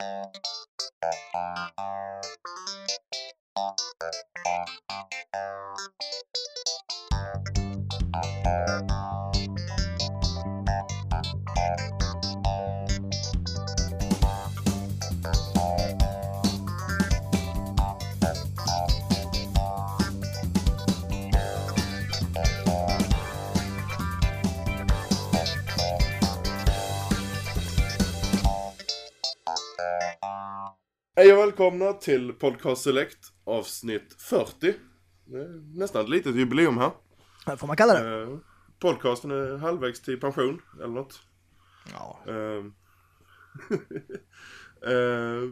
Thank you. Hej och välkomna till Podcast Select avsnitt 40. Det är nästan ett litet jubileum här. Det får man kalla det. Eh, podcasten är halvvägs till pension eller något. Ja. Eh, eh,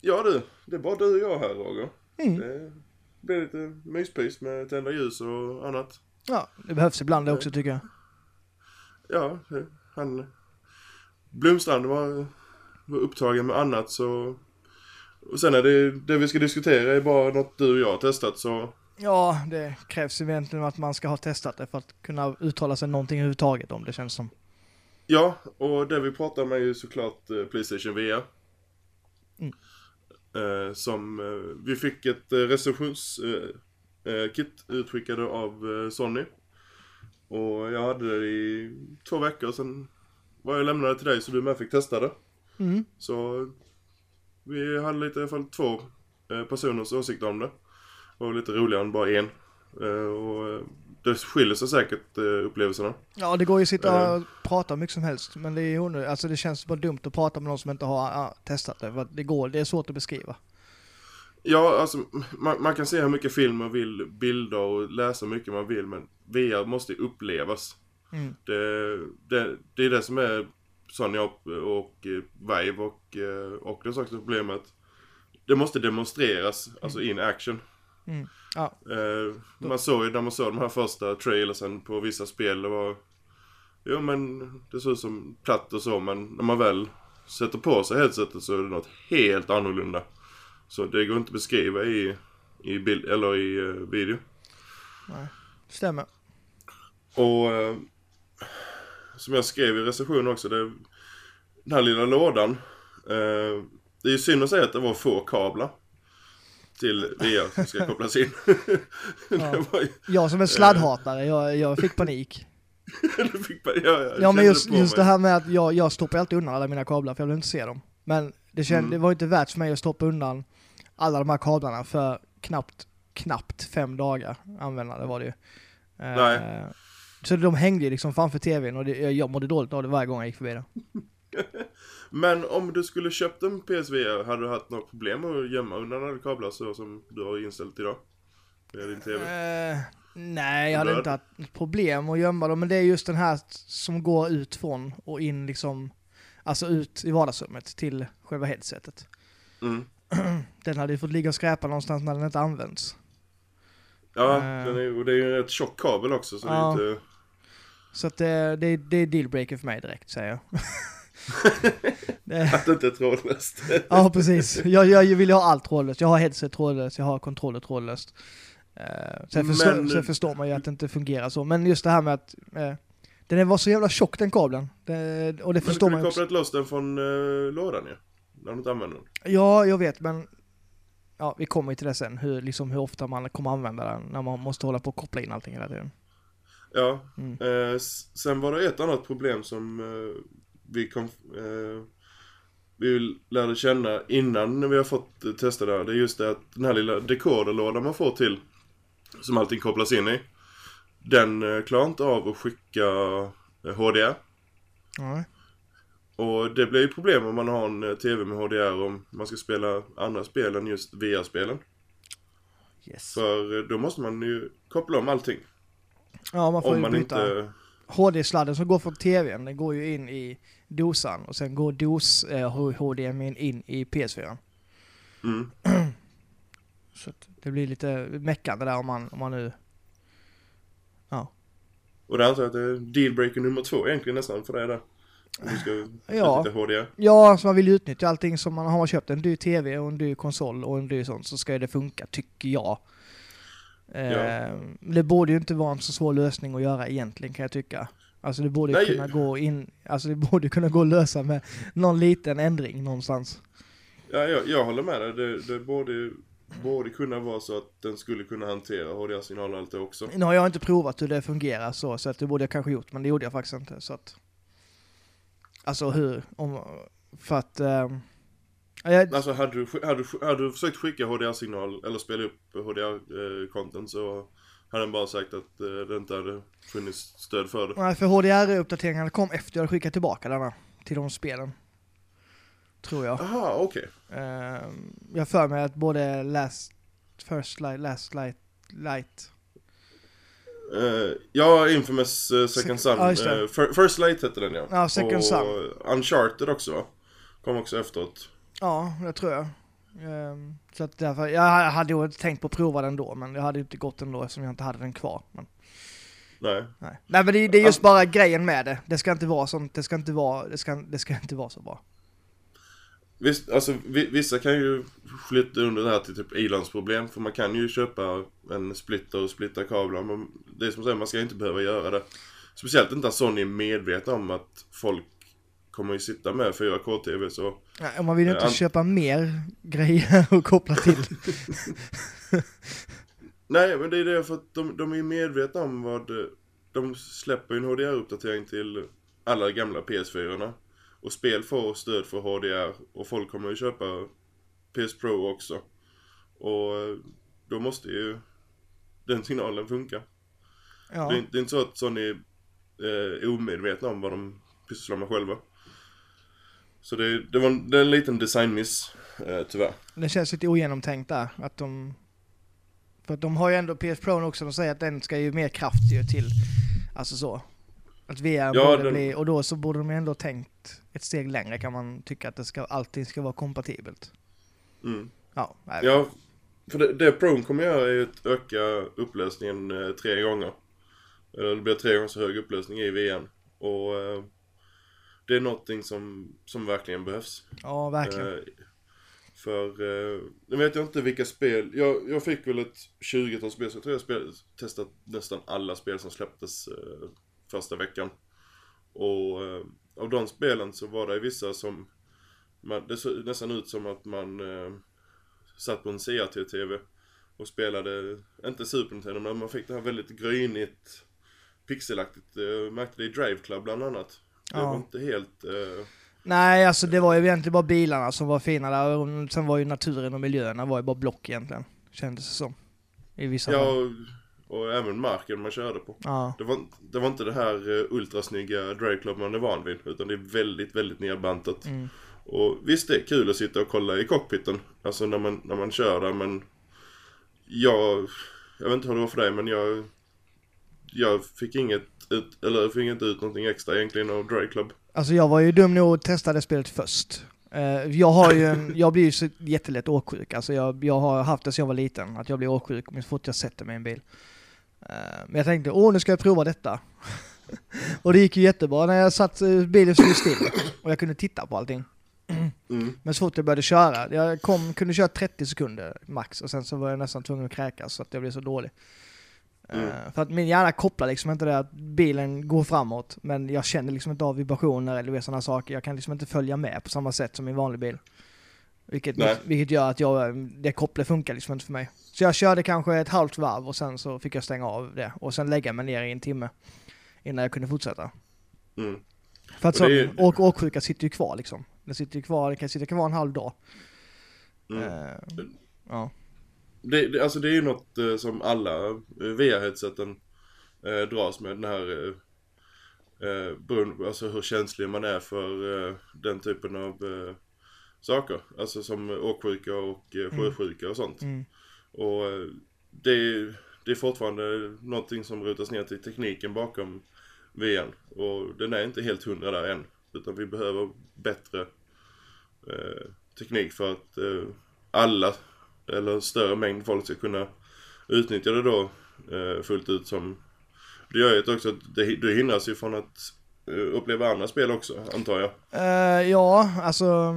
ja du, det är bara du och jag här Roger. Mm. Det blir lite myspys med tända ljus och annat. ja, det behövs ibland det också tycker jag. Ja, han... Blomstrand var, var upptagen med annat så... Och sen är det, det vi ska diskutera är bara något du och jag har testat så... Ja, det krävs egentligen att man ska ha testat det för att kunna uttala sig någonting överhuvudtaget om det känns som. Ja, och det vi pratar om är ju såklart eh, Playstation VR. Mm. Eh, som eh, vi fick ett recensionskit kit utskickade av Sony. Och jag hade det i två veckor sen var jag lämnade till dig så du med fick testa det. Mm. Så vi hade lite i alla fall två eh, personers åsikter om det. Det var lite roligare än bara en. Eh, och eh, det skiljer sig säkert upplevelserna. Ja, det går ju att sitta och prata mycket som helst, men det är onödigt. Alltså det känns bara dumt att prata med någon som inte har ah, testat det, för det går, det är svårt att beskriva. Ja, alltså man, man kan se hur mycket film man vill, bilder och läsa hur mycket man vill men VR måste upplevas. Mm. Det, det, det är det som är Sony och, och eh, Vive och eh, Oculus också problemet. Det måste demonstreras, alltså in action. Mm. Ja, Eh, man såg ju när man såg de här första trailersen på vissa spel, det var... Jo men det såg ut som platt och så men när man väl sätter på sig headsetet så är det något helt annorlunda. Så det går inte att beskriva i, i bild, eller i eh, video. nej. Stämmer. Och eh, som jag skrev i recensionen också, det, den här lilla lådan. Eh, det är ju synd att säga att det var få kablar till VR som ska kopplas in. var ju, Jag som är sladdhatare, jag, jag fick panik. det fick man, ja, Ja men kände just, just det här med att jag, jag stoppar alltid undan alla mina kablar för jag vill inte se dem. Men det, känd, Mm. det var inte värt för mig att stoppa undan alla de här kablarna för knappt, knappt fem dagar användande var det ju. Eh, Nej. Så de hängde ju liksom framför tvn och det, jag mådde dåligt av det varje gång jag gick förbi det. Men om du skulle köpt en PSVR, hade du haft något problem att gömma undan alla kablar så som du har inställt idag? Med din TV? Eh, nej, jag hade inte haft problem att gömma dem, men det är just den här som går ut från och in liksom, alltså ut i vardagsrummet till själva headsetet. Mm. Den hade ju fått ligga och skräpa någonstans när den inte används. Ja, Eh. är, och det är ju en rätt tjock kabel också så Ja. det är inte... Så att det, det, det är dealbreaker för mig direkt, säger jag. det, Att det inte är trådlöst. ja, precis. Jag, jag vill ju ha allt trådlöst. Jag har headset trådlöst, jag har kontroller trådlöst. Sen, förstår, Men- sen förstår man ju att det inte fungerar så. Men just det här med att eh, den var så jävla tjock den kabeln. Det, och det Men du förstår man ju också. kopplat loss den från uh, lådan ju. När du inte använder den. Ja, jag vet, men ja, vi kommer ju till det sen. Hur, liksom, hur ofta man kommer använda den när man måste hålla på och koppla in allting hela tiden. Ja. Mm. Eh, sen var det ett annat problem som eh, vi kom... eh, vi lärde känna innan vi har fått eh, testa det här. Det är just det att den här lilla decoderlådan man får till, som allting kopplas in i. Den eh, klarar inte av att skicka eh, HDR. Ja. Och det blir ju problem om man har en eh, TV med HDR om man ska spela andra spel än just VR-spelen. Yes. För eh, då måste man ju koppla om allting. Ja, man får Om ju man byta. inte... HD-sladden som går från tvn, den går ju in i dosan och sen går dos eh, HDMI in i PS4. Mm. Så att det blir lite meckande där om man, om man nu... Ja. Och det antar jag att det är dealbreaker nummer två egentligen nästan för det där. Om du ska Ja. lite HDR. Ja, så man vill ju utnyttja allting som man har köpt en dyr TV och en dyr konsol och en dyr sånt så ska det funka, tycker jag. Eh, Det borde ju inte vara en så svår lösning att göra egentligen kan jag tycka. Alltså det borde Nej. kunna gå in, alltså det borde kunna gå att lösa med någon liten ändring någonstans. Ja, jag, jag håller med dig. Det, det borde, borde kunna vara så att den skulle kunna hantera HDR-signaler det också. Nu har jag inte provat hur det fungerar så, så att det borde jag kanske gjort, men det gjorde jag faktiskt inte. Så att, alltså hur, om, för att... ehm, jag, Alltså hade du, hade, du- hade du försökt skicka HDR-signal eller spela upp HDR-content så hade den bara sagt att eh, det inte hade funnits stöd för det. nej, för HDR-uppdateringarna kom efter jag hade skickat tillbaka denna till de spelen. Tror jag. Aha, okej. Ehm, jag har för mig att både Last, First Light, Last Light, Light Eh, ja, Infamous uh, Second Sec- Son. ja, just det. Eh, Fir- First Light hette den ja. Ja, Second och Son. Uncharted också va? Kom också efteråt. Ja, det tror jag. Ehm, så att därför, jag hade ju tänkt på att prova den då, men det hade ju inte gått ändå eftersom jag inte hade den kvar. Men, Nej. nej. nej men det, det är just bara grejen med det. Det ska inte vara sånt, det ska inte vara, det ska, det ska inte vara så bra. Visst, alltså vi- vissa kan ju flytta under det här till typ ilandsproblem för man kan ju köpa en splitter och splitta kablar men det är som säger, man ska inte behöva göra det. Speciellt inte att Sony är medvetna om att folk kommer ju sitta med 4K-TV så Nej, och man vill ju inte an- köpa mer grejer att koppla till. Nej men det är det för att de, de är ju medvetna om vad De släpper ju en HDR-uppdatering till alla gamla PS4 Och spel får stöd för HDR och folk kommer ju köpa PS Pro också. Och eh, då måste ju den signalen funka. Ja. det, är, det är inte så att Sony eh, är omedvetna om vad de pysslar med själva. Så det, det var en, det är en liten designmiss eh, tyvärr. Det känns lite ogenomtänkt där, att de... För att de har ju ändå PS Pro också, de säger att den ska ju mer kraft ju till, alltså så. Att VR Ja, borde den- bli, och då så borde de ju ändå tänkt ett steg längre kan man tycka att det ska, allting ska vara kompatibelt. mm. Ja, nej. Ja, för det, det Pron kommer göra är att öka upplösningen eh, tre gånger. Eller det blir tre gånger så hög upplösning i VM. Och eh, det är någonting som, som verkligen behövs. ja verkligen. Eh, för, eh, nu vet jag inte vilka spel, jag, jag fick väl ett 20-tal spel, så jag tror jag spel, testat nästan alla spel som släpptes eh, första veckan. Och eh, av de spelen så var det vissa som, man, det såg nästan ut som att man eh, satt på en CRT-TV och spelade, inte Super Nintendo, men man fick det här väldigt grynigt, pixelaktigt, eh, märkte det i Drive Club bland annat. Det Ja. var inte helt... Eh, Nej, alltså det var ju egentligen bara bilarna som var fina där, och sen var ju naturen och miljöerna var ju bara block egentligen. Kändes det som. I vissa Ja, fall. Och, även marken man körde på. Ja. Det var, det var inte det här uh, ultrasnygga Drive Club man är van vid, utan det är väldigt, väldigt nedbantat. Mm. Och visst, det är kul att sitta och kolla i cockpiten, alltså när man, när man kör där, men jag, jag vet inte hur det var för dig, men jag, jag fick inget ut, eller jag fick inte ut någonting extra egentligen av Drive Club. Alltså jag var ju dum nog att testa det spelet först. Eh, jag har ju en, jag blir ju så jättelätt åksjuk. Alltså jag, jag har haft det sedan jag var liten, att jag blir åksjuk så fort jag sätter mig i en bil. Eh, men jag tänkte, åh nu ska jag prova detta. och det gick ju jättebra när jag satt, eh, bilen stod still och jag kunde titta på allting. Mm. Men så fort jag började köra, jag kom, kunde köra 30 sekunder max och sen så var jag nästan tvungen att kräkas så att jag blev så dålig. Mm. Eh, för att min hjärna kopplar liksom inte det att bilen går framåt, men jag känner liksom inte av vibrationer eller sådana saker. Jag kan liksom inte följa med på samma sätt som i en vanlig bil. Vilket, Nej. vilket gör att jag, det kopplet funkar liksom inte för mig. Så jag körde kanske ett halvt varv och sen så fick jag stänga av det och sen lägga mig ner i en timme innan jag kunde fortsätta. Mm. För att Och så, är- åk, åksjuka sitter ju kvar liksom. Den sitter ju kvar, det kan sitta kvar en halv dag. Mm. Eh, ja. Det, det, alltså det är ju något eh, som alla eh, VR-headseten eh, dras med, den här eh, eh, beroende alltså hur känslig man är för den typen av saker. Alltså som åksjuka och eh, sjösjuka och sånt. Mm. Och eh, det, är- det är fortfarande någonting som rotas ner till tekniken bakom VN. Och den är inte helt hundra där än. Utan vi behöver bättre eh, teknik för att eh, alla, eller större mängd folk ska kunna utnyttja det då eh, fullt ut som det gör ju också att det, det hindras ju från att eh, uppleva andra spel också, antar jag. Eh, ja, alltså...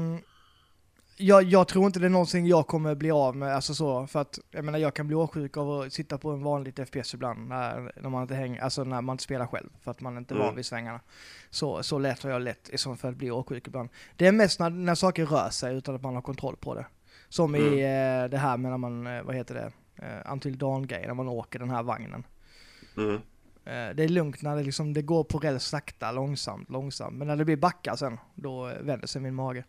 mm, jag, jag tror inte det är någonting jag kommer bli av med, alltså så, för att jag menar jag kan bli åksjuk av att sitta på en vanligt FPS ibland när, när man inte hänger, alltså när man inte spelar själv, för att man inte är van Mm. vid svängarna. Så, så lätt har jag lätt i så fall bli åksjuk ibland. Det är mest när, när saker rör sig utan att man har kontroll på det. Som i eh, det här med när man, eh, vad heter det, eh, Until Dawn-grejen, när man åker den här vagnen. Mm. Eh, Det är lugnt när det, liksom, det går på räls sakta, långsamt, långsamt. Men när det blir backar sen, då eh, vänder sig min mage.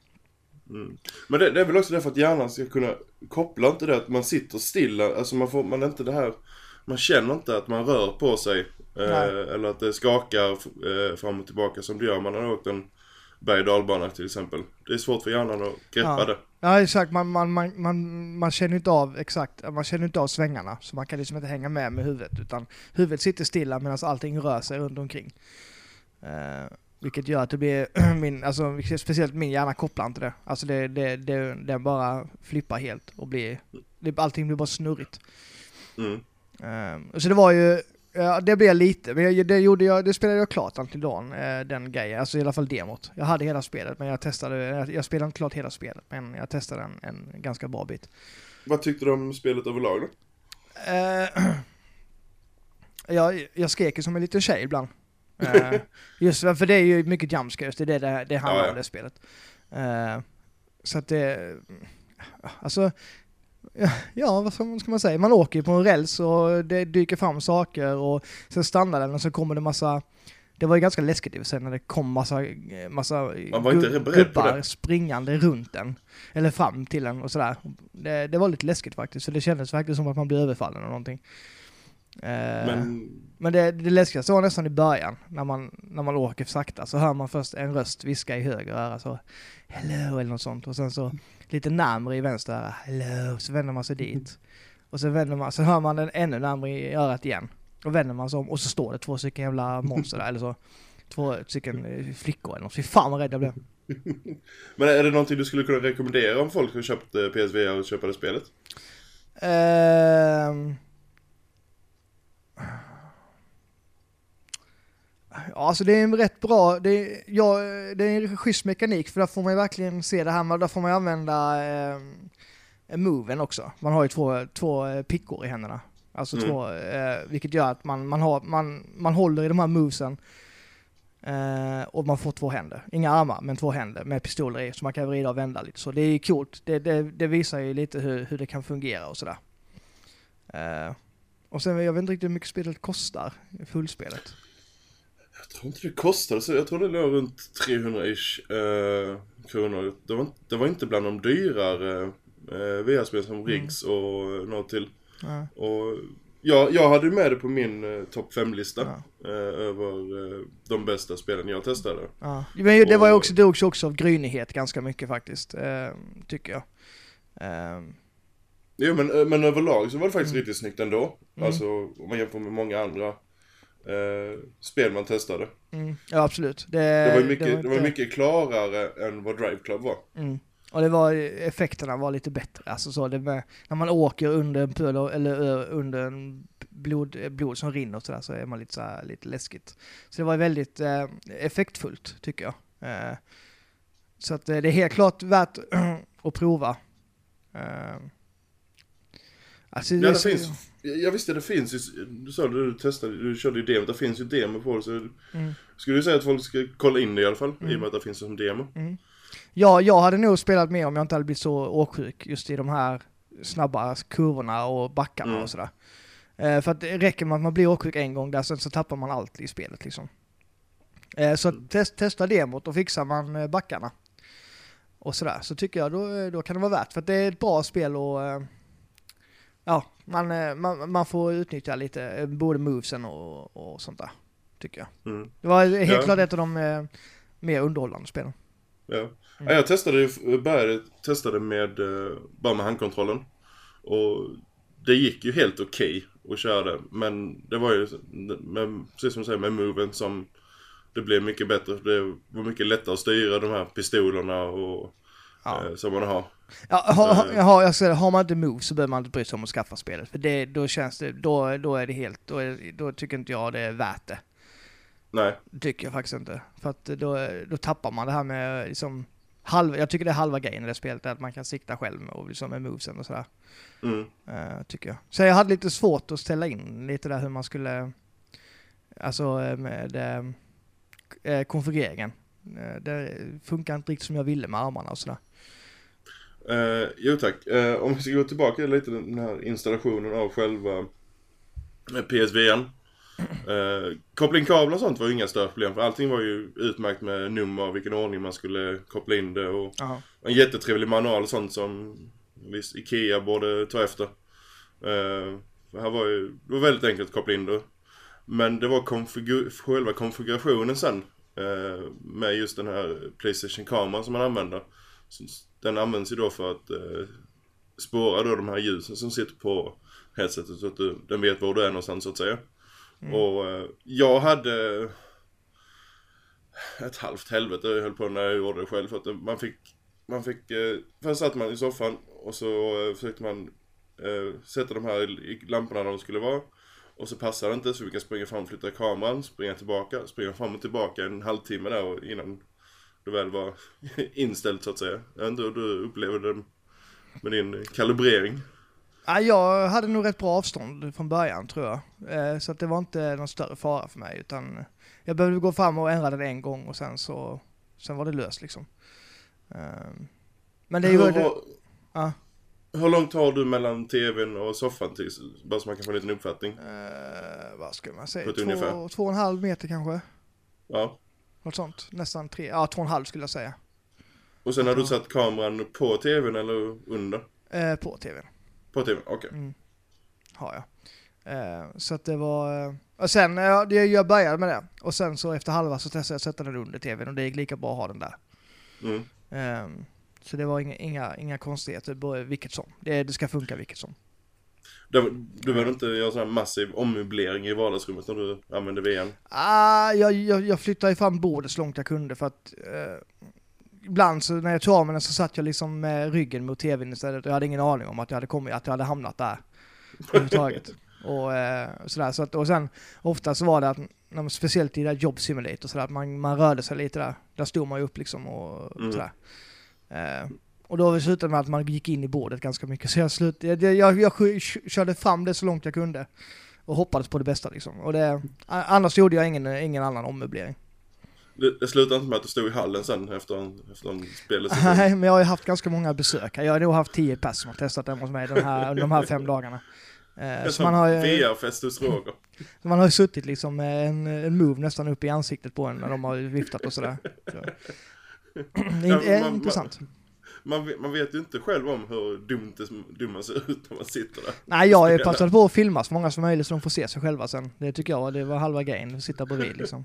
Mm. Men det, det är väl också därför att hjärnan ska kunna koppla inte det att man sitter stilla, alltså man får, man är inte det här, man känner inte att man rör på sig. Eh, eller att det skakar eh, fram och tillbaka som det gör man har åkt en berg dalbana till exempel. Det är svårt för hjärnan att greppa Ja. det. Ja exakt, man, man, man, man, man känner inte av exakt, man känner inte av svängarna. Så man kan liksom inte hänga med med huvudet. Utan huvudet sitter stilla medan allting rör sig runt omkring. Eh, vilket gör att det blir, min, alltså speciellt min hjärna kopplar inte det. Alltså det, det, det, den bara flippar helt och blir, det, allting blir bara snurrigt. Mm. Eh, så det var ju, ja, det blev lite, men jag, det, gjorde jag, det spelade jag klart Dawn, eh, den grejen, alltså i alla fall demot. Jag hade hela spelet, men jag testade, jag, jag spelade inte klart hela spelet, men jag testade en, en ganska bra bit. Vad tyckte du om spelet överlag då? Eh, jag, jag skrek som en liten tjej ibland. Eh, just för det är ju mycket jumpscares, det är det det, det handlar Ja, ja. om det spelet. Eh, så att det, alltså, ja, ja vad ska man säga, man åker ju på en räls och det dyker fram saker och sen stannar den och så kommer det massa det var ju ganska läskigt i och för sig när det kom massa, massa gubbar springande runt den. Eller fram till den och sådär. Det, det var lite läskigt faktiskt, för det kändes faktiskt som att man blev överfallen eller någonting. Eh, Men, men det, det läskigaste var nästan i början, när man, när man åker sakta, så hör man först en röst viska i höger öra så Hello eller något sånt och sen så lite närmare i vänster öra, Hello, så vänder man sig dit. Och så vänder man, så hör man den ännu närmare i örat igen. Och vänder man sig om och så står det två stycken jävla monster där, eller så. Två stycken eh, flickor eller något. Fy fan vad rädd jag blev. men är det någonting du skulle kunna rekommendera om folk har köpt eh, PSVR och köper det spelet? Ehm. Ja, alltså det är en rätt bra, det är, ja, det är en schysst mekanik för där får man ju verkligen se det här där får man ju använda eh, moven också. Man har ju två, två eh, pickor i händerna. Alltså Mm. två, eh, vilket gör att man, man, har, man, man håller i de här movesen eh, och man får två händer. Inga armar, men två händer med pistoler i, så man kan vrida och vända lite. Så det är coolt. Det, det, det visar ju lite hur, hur det kan fungera och sådär. Eh, och sen, jag vet inte riktigt hur mycket spelet kostar, fullspelet. Jag tror inte det kostade så, jag tror det låg runt 300-ish eh, kronor. Det var, inte- det var inte bland de dyrare eh, VR-spel som Riggs och eh, något till. Ja. Och jag, jag hade med det på min eh, topp 5-lista Ja. eh, över eh, de bästa spelen jag testade. Ja. Men det var ju också, drogs också av grynighet ganska mycket faktiskt, eh, tycker jag. Jo men, eh, men överlag så var det faktiskt Mm. riktigt snyggt ändå. Mm. Alltså om man jämför med många andra eh, spel man testade. mm, ja, absolut. Det, Det var ju mycket, det var inte- mycket klarare än vad Drive Club var. Mm. Och det var, effekterna var lite bättre. Alltså så det med, när man åker under en pöl eller under en blod, blod som rinner och sådär så är man lite, så här, lite läskigt. Så det var väldigt eh, effektfullt tycker jag. Eh, så att eh, det är helt klart värt att prova. Eh, alltså, Ja, det så- finns. Jag visste det finns ju, du sa det, du testade, du körde ju demo, det finns ju demo på det så Mm. skulle du säga att folk ska kolla in det i alla fall, i Mm. och med att det finns som demo. Mm. Ja, jag hade nog spelat mer om jag inte hade blivit så åksjuk just i de här snabba kurvorna och backarna Mm. och sådär. Eh, för att det räcker med att man blir åksjuk en gång där, sen så tappar man allt i spelet liksom. Eh, så att test, testa demot och fixar man eh, backarna och sådär, så tycker jag då, då kan det vara värt. För att det är ett bra spel och ja, man, eh, man, man får utnyttja lite, eh, både movesen och, och sånt där, tycker jag. Mm. Det var helt Ja. klart ett av de eh, mer underhållande spelen. Ja. Mm. ja, jag testade ju, började testade med, bara med handkontrollen. Och det gick ju helt okej att köra det, men det var ju, med, precis som du säger, med moven som det blev mycket bättre. Det var mycket lättare att styra de här pistolerna och Ja. eh, som man har. Ja, ha, ha, Eh. ha, jag säger, har man inte move så behöver man inte bry sig om att skaffa spelet. För det, då känns det, då, då är det helt, då, är, då tycker inte jag det är värt det. Nej, tycker jag faktiskt inte. För att då, då tappar man det här med liksom halv, jag tycker det är halva grejen i det spelet, att man kan sikta själv och liksom med movesen och sådär. Mm. Uh, tycker jag. Så jag hade lite svårt att ställa in lite där hur man skulle, alltså eh, med uh, konfigureringen. Uh, det funkar inte riktigt som jag ville med armarna och sådär. Uh, jo tack. Uh, om vi ska gå tillbaka lite till den här installationen av själva PSVn. Uh, koppla in kablar och sånt var ju inga större problem för allting var ju utmärkt med nummer, vilken ordning man skulle koppla in det och Aha. en jättetrevlig manual och sånt som visst Ikea borde ta efter. Uh, här var ju, det var väldigt enkelt att koppla in det. Men det var konfigur själva konfigurationen sen uh, med just den här Playstation-kameran som man använder. Den används ju då för att uh, spåra då de här ljusen som sitter på headsetet så att du, den vet var du är någonstans så att säga. Mm. Och uh, jag hade ett halvt helvete jag höll på när jag gjorde det själv för att man fick man fick, uh, först satt man i soffan och så uh, försökte man sätta de här i lamporna där de skulle vara. Och så passade det inte så vi kan springa fram och flytta kameran, springa tillbaka, springa fram och tillbaka en halvtimme där innan det väl var inställt så att säga. Jag vet inte hur du upplevde det med din kalibrering. Ja, jag hade nog rätt bra avstånd från början tror jag. Eh, så att det var inte någon större fara för mig utan jag behövde gå fram och ändra det en gång och sen så sen var det löst liksom. Ehm, men det är ju... Hur, det, ja. hur långt har du mellan tvn och soffan till, bara så man kan få en liten uppfattning? Uh, vad ska man säga? Två, två och en halv meter kanske? Ja. Något sånt. Nästan tre, ja två och en halv skulle jag säga. Och sen har du satt kameran på tvn eller under? Uh, på tvn. På tv, okej. Okay. Mm. Har jag. Eh, så att det var... Eh, och sen, jag, jag började med det. Och sen så efter halva så testade jag att sätta den under tvn och det gick lika bra att ha den där. Mm. Eh, så det var inga, inga, inga konstigheter, vilket som. Det, det ska funka vilket som. Du, behöver inte göra sån här massiv ommöblering i vardagsrummet när du använder VN? Ah, jag, jag, jag flyttade fram bordet så långt jag kunde för att eh, ibland så när jag tog av mig den så satt jag liksom med ryggen mot tvn istället jag hade ingen aning om att jag hade kommit, att jag hade hamnat där. Överhuvudtaget. och eh, sådär. Så att, och sen ofta så var det att, speciellt i det där Job Simulator sådär, att man, man rörde sig lite där. Där stod man ju upp liksom och mm. sådär. Eh, och då slutade det med att man gick in i bordet ganska mycket. Så jag, slut, jag, jag, jag, körde fram det så långt jag kunde. Och hoppades på det bästa liksom. Och det, annars gjorde jag ingen, ingen annan ommöblering. Det, slutade inte med att du stod i hallen sen efter en, efter en spelet? Nej, men jag har ju haft ganska många besök. Jag har nog haft tio pers som har testat den hos mig den här, under de här fem dagarna. Eh, så man har ju... VR-fest hos Roger. Man har ju suttit liksom med en, en move nästan upp i ansiktet på en när de har viftat och sådär. Så. Det är, ja, man, intressant. Man, man, man, vet ju inte själv om hur dumt det, dum man ser ut när man sitter där. Nej, jag har ju passat på att filma så många som möjligt så de får se sig själva sen. Det tycker jag det var halva grejen, att sitta bredvid liksom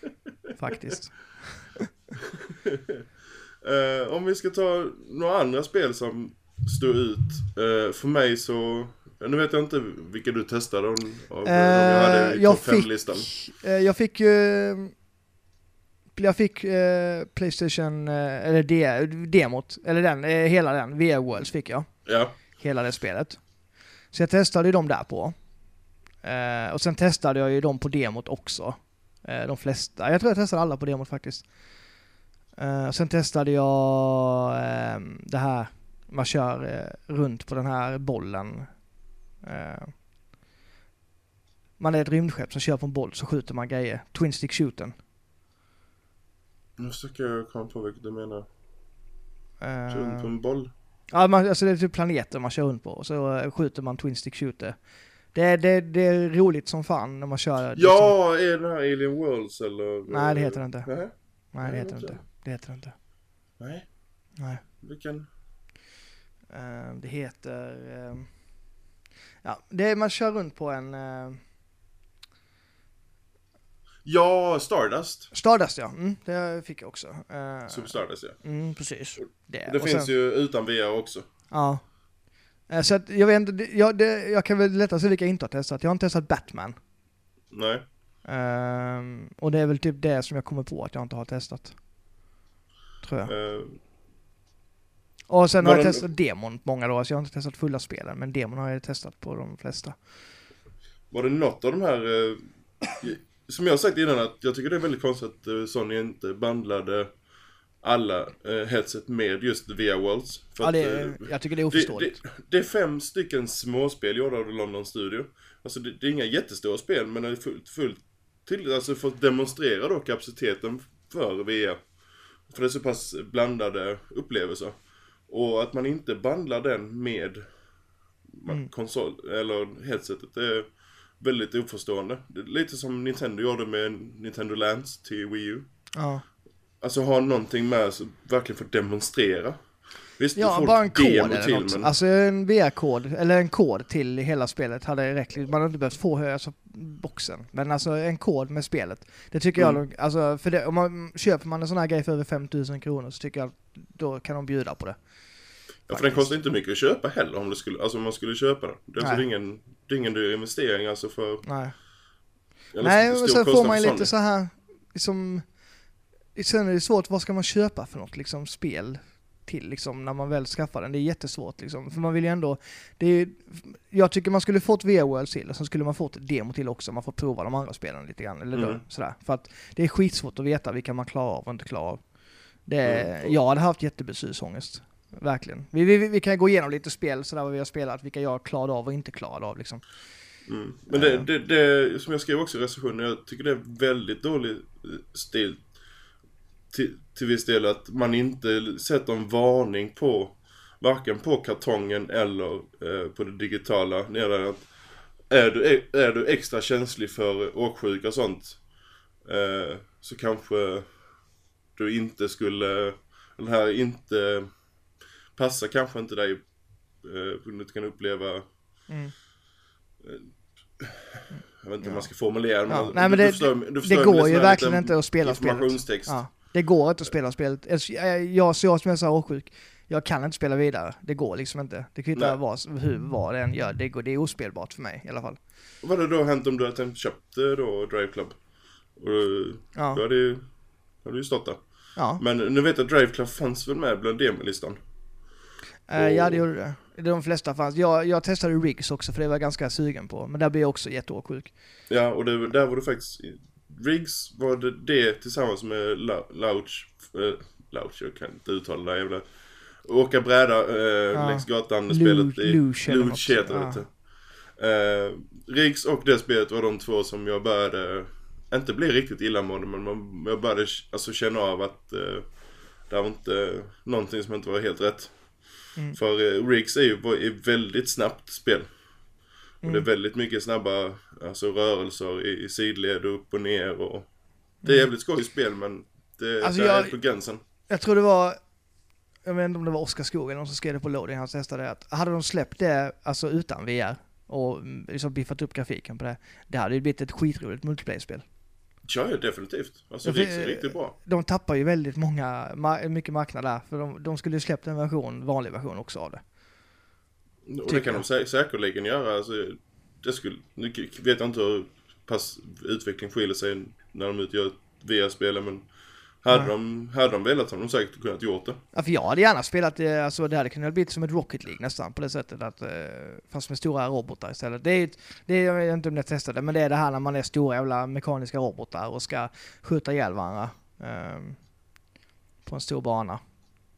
faktiskt. uh, om vi ska ta några andra spel som står ut. Uh, för mig så, nu vet jag inte vilka du testade av, av uh, jag hade i topp 5-listan. jag fick ju jag fick eh, Playstation, eh, eller de, demot, eller den, eh, hela den, VR Worlds fick jag. Ja. Hela det spelet. Så jag testade ju dem där på. Eh, och sen testade jag ju dem på demot också. Eh, de flesta. Jag tror jag testade alla på demot faktiskt. Uh, sen testade jag uh, det här, man kör runt på den här bollen. man är ett rymdskepp som kör på en boll så skjuter man grejer. Twin stick shooten. Nu försöker jag komma på vilket du menar. Kör runt på en boll? Ja, man, alltså det är typ planeter man kör runt på och så skjuter man twin stick shooter. Det, det, det är roligt som fan när man kör. Liksom. Ja, är det här Alien Worlds eller? Nej, det heter det inte. Nej, Nej det heter det inte. Det heter det inte. Nej. Nej. Vilken? Uh, det heter... Uh, ja, det är, man kör runt på en... Uh, ja, Stardust. Stardust ja, mm, det fick jag också. Uh, Super Stardust ja. Mm, precis. Det, det finns sen, ju utan VR också. Ja. Eh, så att jag vet inte, jag, det, jag kan väl lättare säga vilka jag inte har testat. Jag har inte testat Batman. Nej. Um, och det är väl typ det som jag kommer på att jag inte har testat. Tror jag. Uh, och sen har jag testat demon många då, så jag har inte testat fulla spelen. Men demon har jag testat på de flesta. Var det något av de här, uh, som jag sagt innan, att jag tycker det är väldigt konstigt att Sony inte bandlade alla eh, headset med just via Worlds. För Ja, att, det, eh, är- jag tycker det är det, oförståeligt. det, det är fem stycken småspel gjorda av London Studio. Alltså det, det är inga jättestora spel men det är fullt, fullt till, alltså för att demonstrera då kapaciteten för VR. För det är så pass blandade upplevelser. Och att man inte bandlar den med Mm. konsol, eller headsetet är väldigt oförstående. Lite som Nintendo gjorde med Nintendo Lands till Wii U. Ja. Alltså ha någonting med så verkligen för att demonstrera. Visst, du Ja, får bara en kod eller till, något. men... Alltså en VR-kod, eller en kod till hela spelet hade räckt. Man hade inte behövt få alltså, boxen. Men alltså en kod med spelet. Det tycker Mm. jag, alltså för det, om man köper man en sån här grej för över 5000 kronor så tycker jag då kan de bjuda på det. Ja, för den kostar inte mycket att köpa heller om, det skulle, alltså om man skulle köpa den. Det är, alltså ingen, det är ingen dyr investering alltså för... Nej. Nej, men sen får man ju lite så här, liksom, sen är det svårt, vad ska man köpa för något liksom spel till liksom när man väl skaffar den? Det är jättesvårt liksom, för man vill ju ändå, det är, jag tycker man skulle fått VR World till och sen skulle man fått demo till också, man får prova de andra spelen lite grann, eller då, Mm. sådär. För att det är skitsvårt att veta vilka man klarar av och inte klarar av. Det, Mm. Jag hade haft jättebeslutsångest. Verkligen. Vi, vi, vi kan gå igenom lite spel sådär vad vi har spelat, vilka jag klarade av och inte klarade av liksom. Mm. Men det, det, det, som jag skrev också i recensionen, jag tycker det är väldigt dålig eh, stil till, till viss del att man inte sätter en varning på varken på kartongen eller eh, på det digitala nedan att är du, är du extra känslig för åksjuka och sånt eh, så kanske du inte skulle, den här inte passar kanske inte dig eh, att du kan uppleva Mm. jag vet inte hur Ja. man ska formulera men, Ja, nej, men det- du förstår, du Det förstår går min ju verkligen inte att spela spelet. Ja, det går inte att spela spelet. Alltså, Jag, jag, så jag som är så här åksjuk, jag kan inte spela vidare. Det går liksom inte. Det kvittar vad, hur, vad det än gör. Det, går, det är ospelbart för mig i alla fall. Vad hade då hänt om du hade köpt eh, då Drive Club? Och du, Ja, då hade ju, hade ju stått där. ja. Men nu vet jag att Drive Club fanns väl med bland demolistan? Eh, ja det gjorde det. De flesta fanns. Jag, jag testade Riggs också för det var jag ganska sugen på. Men där blev jag också jätteåksjuk. Ja, och det, där var det faktiskt... Riggs var det, det tillsammans med Louch... Äh, Louch, jag kan inte uttala det jävla... Åka bräda äh, Ja. längs gatan, spelet i... Luge heter det. Ja. Eh, Riggs och det spelet var de två som jag började... Inte bli riktigt illamående, men man, jag började alltså känna av att... Uh, det var inte någonting som inte var helt rätt. Mm. För uh, Riggs är ju är väldigt snabbt spel. Och det är Mm. väldigt mycket snabba alltså, rörelser i, i sidled och upp och ner och... Det är jävligt skojigt spel men det Mm. Alltså, det är jag- helt på gränsen. Jag tror det var, jag vet inte om det var Oskar Skog eller någon som skrev det på loading, han testade det, att hade de släppt det alltså utan VR och mm, liksom biffat upp grafiken på det, det hade ju blivit ett skitroligt multiplayer-spel. Ja, definitivt. Alltså för- är riktigt bra. De tappar ju väldigt många, mycket marknad där, för de, de skulle ju släppt en version, vanlig version också av det. Och det kan de sä- säkerligen göra. Alltså, det skulle, nu vet jag inte hur pass utveckling skiljer sig när de utgör VR-spel men hade, Nej. de, hade de velat hade de säkert kunnat gjort det. Ja, för jag hade gärna spelat det, alltså det hade kunnat bli som ett Rocket League nästan på det sättet att, eh, fast med stora robotar istället. Det är, ett- det är, jag vet inte om jag testade, men det är det här när man är stora jävla mekaniska robotar och ska skjuta ihjäl varandra. ehm, på en stor bana.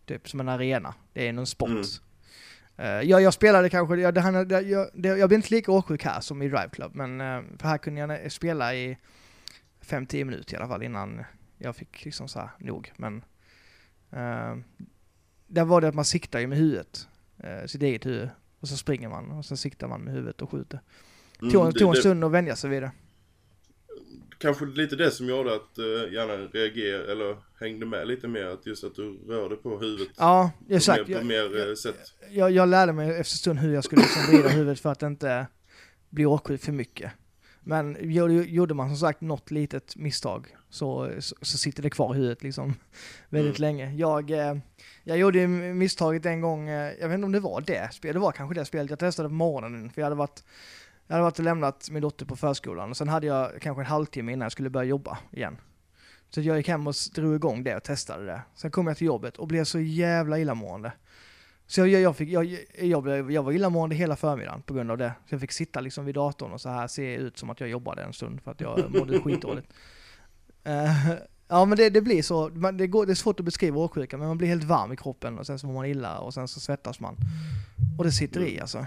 Typ som en arena. Det är någon sport. Mm. Eh, ja, jag spelade kanske, jag, det, jag, det, jag blev inte lika åksjuk här som i Drive Club, men eh, för här kunde jag spela i 5-10 minuter i alla fall innan jag fick liksom så här nog. Men uh, där var det att man siktar ju med huvudet, uh, sitt eget huvud. Och så springer man och så siktar man med huvudet och skjuter. Mm, Tog, det- tog en stund att vänja sig vid det. Kanske lite det som gjorde att uh, gärna reagerade eller hängde med lite mer. Att just att du rörde på huvudet. Ja, på exakt. mer, på Jag, mer jag, sätt. jag, jag lärde mig efter en stund hur jag skulle liksom vrida huvudet för att inte bli åksjuk för mycket. Men gjorde, gjorde man som sagt något litet misstag så, så, så sitter det kvar i huvudet liksom väldigt Mm. länge. Jag, eh, jag gjorde ju misstaget en gång, eh, jag vet inte om det var det spelet, det var kanske det spelet jag testade på morgonen för jag hade varit jag hade varit och lämnat min dotter på förskolan och sen hade jag kanske en halvtimme innan jag skulle börja jobba igen. Så jag gick hem och drog igång det och testade det. Sen kom jag till jobbet och blev så jävla illamående. Så jag, jag, fick, jag, jag, blev, jag var illamående hela förmiddagen på grund av det. Så jag fick sitta liksom vid datorn och så här se ut som att jag jobbade en stund för att jag mådde skitdåligt. Uh, Ja men det, det blir så, det, går, det är svårt att beskriva åksjuka men man blir helt varm i kroppen och sen så mår man illa och sen så svettas man. Och det sitter i alltså.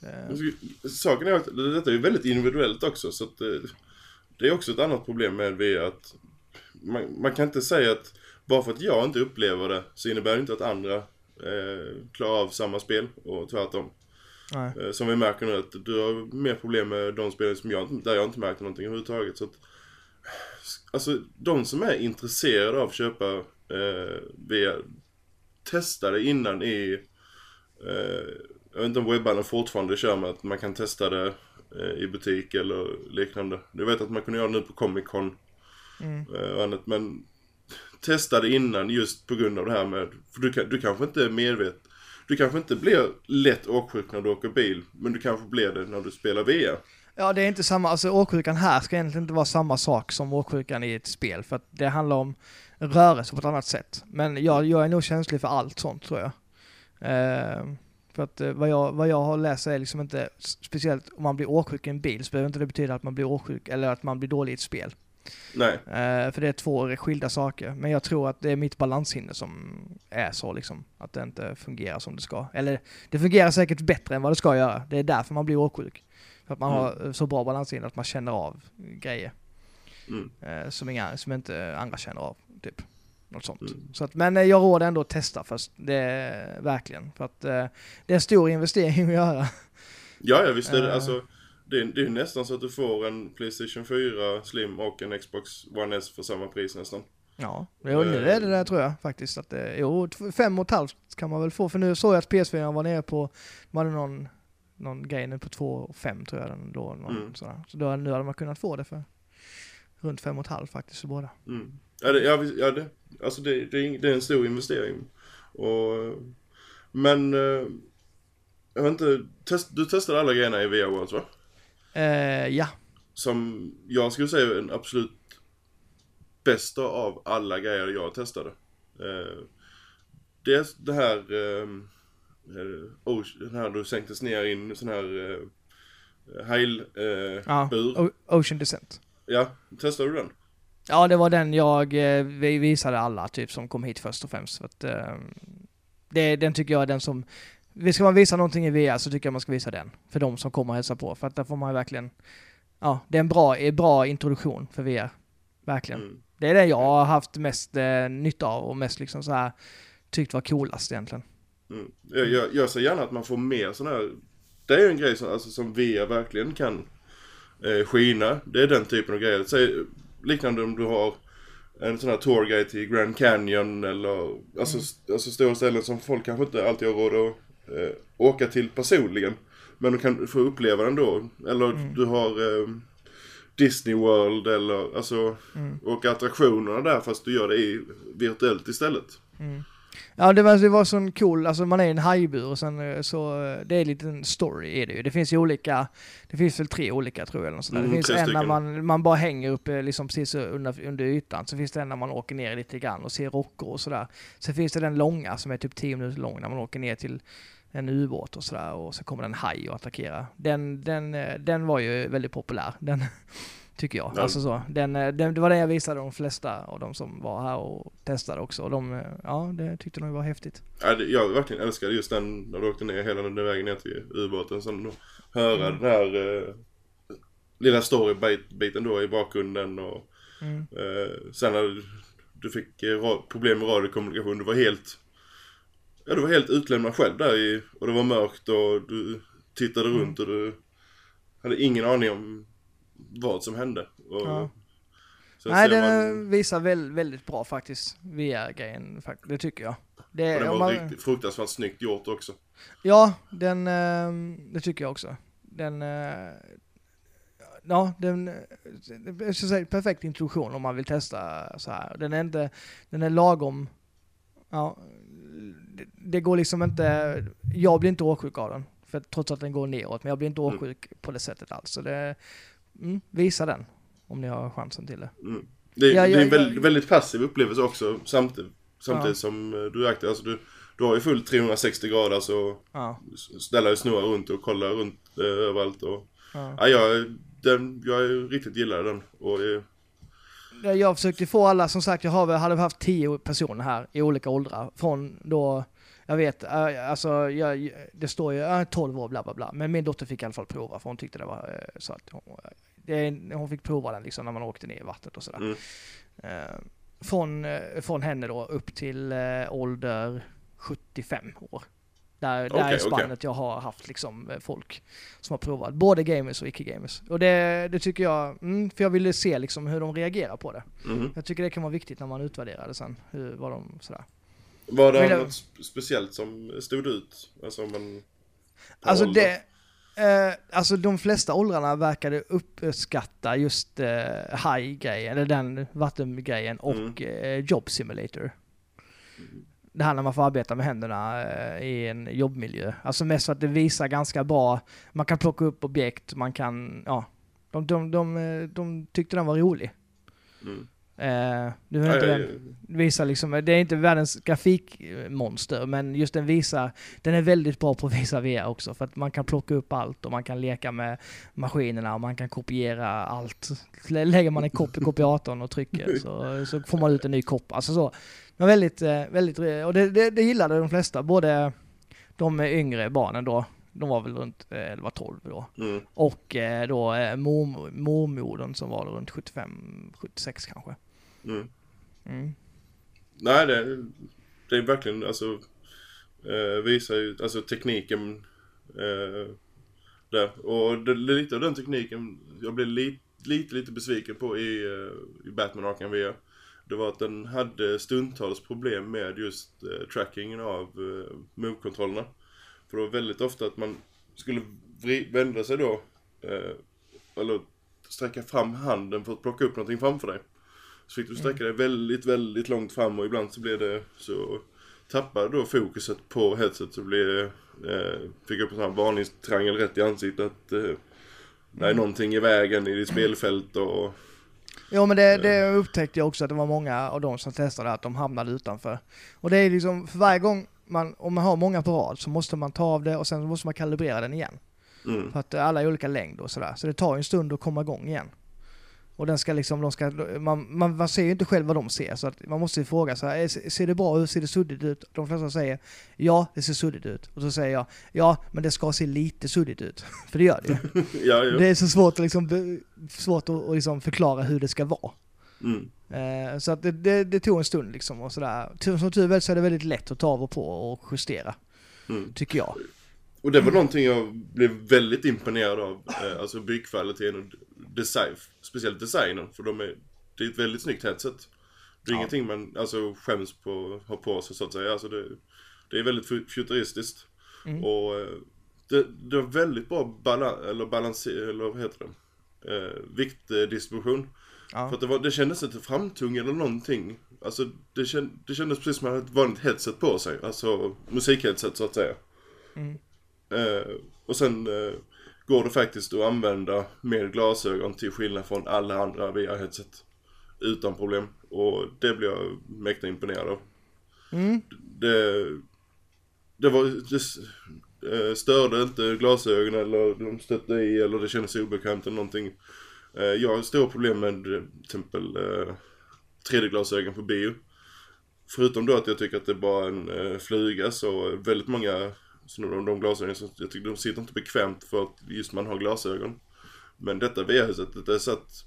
Det... Saken är att detta är väldigt individuellt också så att det, det är också ett annat problem med VR att man, man, kan inte säga att bara för att jag inte upplever det så innebär det inte att andra eh, klarar av samma spel och tvärtom. Nej. Eh, som vi märker nu att du har mer problem med de spel som jag, där jag inte märker någonting överhuvudtaget. Så att, alltså de som är intresserade av att köpa eh, VR, testa det innan i, eh, jag vet inte om webbarna fortfarande kör med att man kan testa det eh, i butik eller liknande. Du vet att man kunde göra det nu på Comic Con mm. Eh, och annat, men testa det innan just på grund av det här med, för du, du kanske inte är medveten du kanske inte blir lätt åksjuk när du åker bil, men du kanske blir det när du spelar VR. Ja, det är inte samma, alltså åksjukan här ska egentligen inte vara samma sak som åksjukan i ett spel, för att det handlar om rörelse på ett annat sätt. Men jag, jag är nog känslig för allt sånt tror jag. Eh, för att eh, vad, jag, vad jag har läst är liksom inte, speciellt om man blir åksjuk i en bil, så behöver inte det betyda att man blir åksjuk eller att man blir dålig i ett spel. Nej. Uh, för det är två skilda saker. Men jag tror att det är mitt balanssinne som är så liksom. Att det inte fungerar som det ska. Eller det fungerar säkert bättre än vad det ska göra. Det är därför man blir åksjuk. För att man mm. har så bra balanssinne att man känner av grejer. Mm. Uh, som, inga, som inte andra känner av. Typ. Något sånt. Mm. Så att, men jag råder ändå att testa först. Det är verkligen. För att det är en stor investering att göra. Ja, ja visst är det. Alltså det, det är nästan så att du får en Playstation 4 Slim och en Xbox One S för samma pris nästan. Ja, jo, nu är det där tror jag faktiskt. Att jo, fem och ett halvt kan man väl få. För nu såg jag att PS4 var nere på, man hade någon, någon grej nu på två och fem tror jag den då. Någon, mm. sådär. Så då, nu hade man kunnat få det för runt fem och ett halvt faktiskt för båda. Mm. Ja, det, ja, ja det, alltså det, det, det är en stor investering. Och, men, eh, jag vet inte, test, du testade alla grejerna i VR Worlds va? Uh, ja. Som jag skulle säga är den absolut bästa av alla grejer jag testade. Uh, dels det här, uh, den här du sänktes ner i en sån här uh, heil uh, ja, bur. Ocean Descent. Ja, testade du den? Ja, det var den jag vi visade alla typ som kom hit först och främst. För att, det, den tycker jag är den som Ska man visa någonting i VR så tycker jag man ska visa den. För de som kommer och hälsar på. För att där får man verkligen... Ja, det är en bra, bra introduktion för VR. Verkligen. Mm. Det är det jag har haft mest eh, nytta av och mest liksom så här tyckt var coolast egentligen. Mm. Jag, jag, jag ser gärna att man får mer sådana här... Det är en grej som, alltså, som VR verkligen kan eh, skina. Det är den typen av grejer. Säg, liknande om du har en sån här tourguide till Grand Canyon eller alltså, mm. alltså stora ställen som folk kanske inte alltid har råd att eh, åka till personligen. Men du kan få uppleva den då. Eller mm. du har eh, Disney World eller alltså mm. åka attraktionerna där fast du gör det i, virtuellt istället. Mm. Ja det var, det var sån cool, alltså man är i en hajbur och sen eh, så, eh, det är en liten story är det ju. Det finns ju olika, det finns väl tre olika tror jag eller sådär. Mm, det finns en när man, man bara hänger uppe liksom precis under, under ytan. Så finns det en när man åker ner lite grann och ser rockor och sådär. Sen finns det den långa som är typ 10 minuter lång när man åker ner till en ubåt och sådär och så kommer en haj och attackerar. Den, den, eh, den var ju väldigt populär. Den, tycker jag. Ja. Alltså så. Den, eh, den, det var den jag visade de flesta av de som var här och testade också. Och de, eh, ja, det tyckte de var häftigt. Ja, det, jag verkligen älskade just den när du åkte ner hela den vägen ner till ubåten. Sen höra mm. den här eh, lilla storybiten då i bakgrunden och mm. eh, sen när du fick problem med radiokommunikation. Du var helt Ja, du var helt utlämnad själv där i, och det var mörkt och du tittade mm. runt och du hade ingen aning om vad som hände. Och, ja. Nej, den man... visar väl, väldigt bra faktiskt, VR-grejen, det tycker jag. Det, och den var man... riktigt fruktansvärt snyggt gjort också. Ja, den, ehm, det tycker jag också. Den, eh, ja, den, jag ska säga, perfekt introduktion om man vill testa så här. Den är inte, den är lagom, ja, det går liksom inte, jag blir inte åksjuk av den. För trots att den går neråt, men jag blir inte mm. åksjuk mm. på det sättet alls. Så det, mm, visa den om ni har chansen till det. Mm. Det, ja, det, är en väldigt, väldigt, passiv upplevelse också samtidigt, samtidigt ja. som eh, du är aktiv. Alltså du, du har ju fullt 360 grader så ja. ställa dig snurra runt och kolla runt eh, överallt. Och, ja. Ja, jag, den, jag riktigt gillar den. Och, eh, jag försökte få alla, som sagt jag hade haft tio personer här i olika åldrar. Från då, jag vet, äh, alltså jag, det står ju äh, 12 år bla bla bla. Men min dotter fick i alla fall prova för hon tyckte det var äh, så att hon, det, hon fick prova den liksom när man åkte ner i vattnet och sådär. Mm. Eh, från, eh, från henne då upp till eh, ålder 75 år. Där, där Okej, är spannet jag har haft liksom eh, folk som har provat. Både gamers och icke-gamers. Och det, det tycker jag, mm, för jag ville se liksom hur de reagerar på det. Mhm. Jag tycker det kan vara viktigt när man utvärderar det sen. Hur, vad de, sådär. Var det något sp- speciellt som stod ut? Alltså man... Alltså ålder? det, eh, alltså de flesta åldrarna verkade uppskatta just eh, high-grejen, eller den vattengrejen och eh, job simulator. Det här när man får arbeta med händerna eh, i en jobbmiljö. Alltså mest för att det visar ganska bra, man kan plocka upp objekt, man kan, ja. De, de, de, eh, de tyckte den var rolig. Mm. Eh, du vet Ja, inte den, visar liksom, det är inte världens grafikmonster, men just den visar, den är väldigt bra på att visa VR också, för att man kan plocka upp allt och man kan leka med maskinerna och man kan kopiera allt. Lä- Lägger man en kopp i kopiatorn och trycker så, så får man ut en ny kopp. Alltså så. Men väldigt, eh, väldigt, och det, det, det gillade de flesta, både de yngre barnen då, de var väl runt eh, 11-12 då. Mm. Och eh, då eh, mor, mormodern som var runt 75-76 kanske. Mm. Mm. Nej, det, det är verkligen alltså eh, visar ju alltså tekniken eh, där. Och det, lite av den tekniken jag blev lite, lite, lite besviken på i, eh, i Batman Arkham VR. Det var att den hade stundtals problem med just eh, trackingen av eh, move-kontrollerna. För det var väldigt ofta att man skulle vända sig då, eh, eller sträcka fram handen för att plocka upp någonting framför dig. Så fick du sträcka dig väldigt, väldigt långt fram och ibland så blev det så tappade då fokuset på headset så blev det, eh, fick jag upp en sån här varningstriangel rätt i ansiktet att eh, det är någonting i vägen i ditt spelfält och Ja men det, det upptäckte jag också att det var många av de som testade att de hamnade utanför. Och det är liksom, för varje gång man, om man har många på rad så måste man ta av det och sen måste man kalibrera den igen. mm, För att alla är olika längd och sådär. Så det tar ju en stund att komma igång igen. Och den ska liksom, de ska, man, man, man ser ju inte själv vad de ser så att man måste ju fråga så här, "Eh, ser det bra ut, ser det suddigt ut? De flesta säger ja, det ser suddigt ut. Och så säger jag ja, men det ska se lite suddigt ut. För det gör det ja, ja. Det är så svårt att, liksom, svårt att, att liksom förklara hur det ska vara. Mm, Eh, så att det, det, det tog en stund liksom och sådär. Som tur är så är det väldigt lätt att ta av och på och justera, mm. tycker jag. Och det var någonting jag blev väldigt imponerad av, eh, alltså byggkvaliteten och design, speciellt designen, för de är, det är ett väldigt snyggt headset. Det är Ja. ingenting man alltså, skäms på att ha på sig så att säga, alltså det, det är väldigt fu- futuristiskt. Mm. Och eh, det, det var väldigt bra balans, eller balans, eller vad heter det? Eh, viktdistribution. För Ja. att det, var, det kändes inte framtung eller någonting. Alltså det, känd, det kändes precis som att man hade ett vanligt headset på sig. Alltså musikheadset så att säga. Mm. Eh, och sen eh, går det faktiskt att använda med glasögon till skillnad från alla andra VR-headset. Utan problem. Och det blir jag mäkta imponerad av. Mm. Det, det var, s- eh, störde inte glasögon eller de stötte i eller det kändes obekvämt eller någonting. Jag har stora problem med till exempel eh, 3D-glasögon på bio. Förutom då att jag tycker att det är bara en eh, fluga så väldigt många så de, de glasögonen, så jag tycker de sitter inte bekvämt för att just man har glasögon. Men detta VR-sättet är satt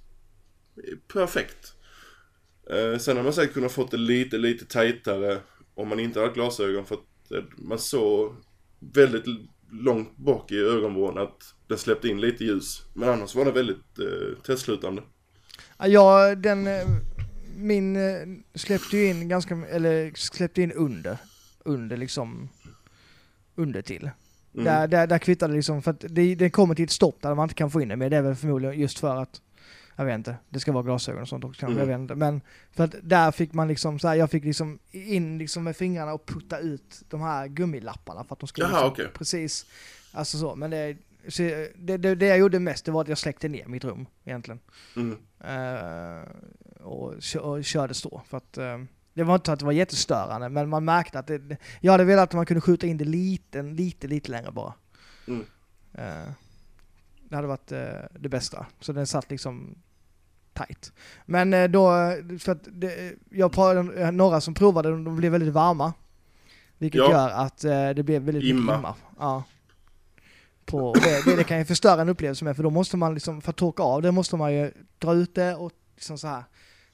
perfekt. Eh, sen har man säkert kunnat fått det lite, lite tajtare om man inte hade glasögon för att eh, man såg väldigt långt bak i ögonvrån att den släppte in lite ljus. Men annars var det väldigt eh, tätslutande. Ja, den, eh, min eh, släppte ju in ganska, eller släppte in under, under liksom, under till. Mm. Där, där, där kvittar det liksom, för att det, det kommer till ett stopp där man inte kan få in det, men det är väl förmodligen just för att, jag vet inte, det ska vara glasögon och sånt också kanske, Mm. jag vet inte. Men för att där fick man liksom så här, jag fick liksom in liksom med fingrarna och putta ut de här gummilapparna för att de skulle Jaha, liksom, okej. precis, alltså så, men det, så det, det, det jag gjorde mest det var att jag släckte ner mitt rum egentligen. Mm. Eh, och, och körde så. För att, eh, det var inte så att det var jättestörande, men man märkte att det, jag hade velat att man kunde skjuta in det lite, lite, lite längre bara. Mm. Eh, det hade varit eh, det bästa. Så den satt liksom tight. Men eh, då, för att det, jag pratade, några som provade, de blev väldigt varma. Vilket Ja. gör att det blev väldigt Imma. imma. Ja. På, det, det, kan ju förstöra en upplevelse med, för då måste man liksom, för att torka av det måste man ju dra ut det och liksom så här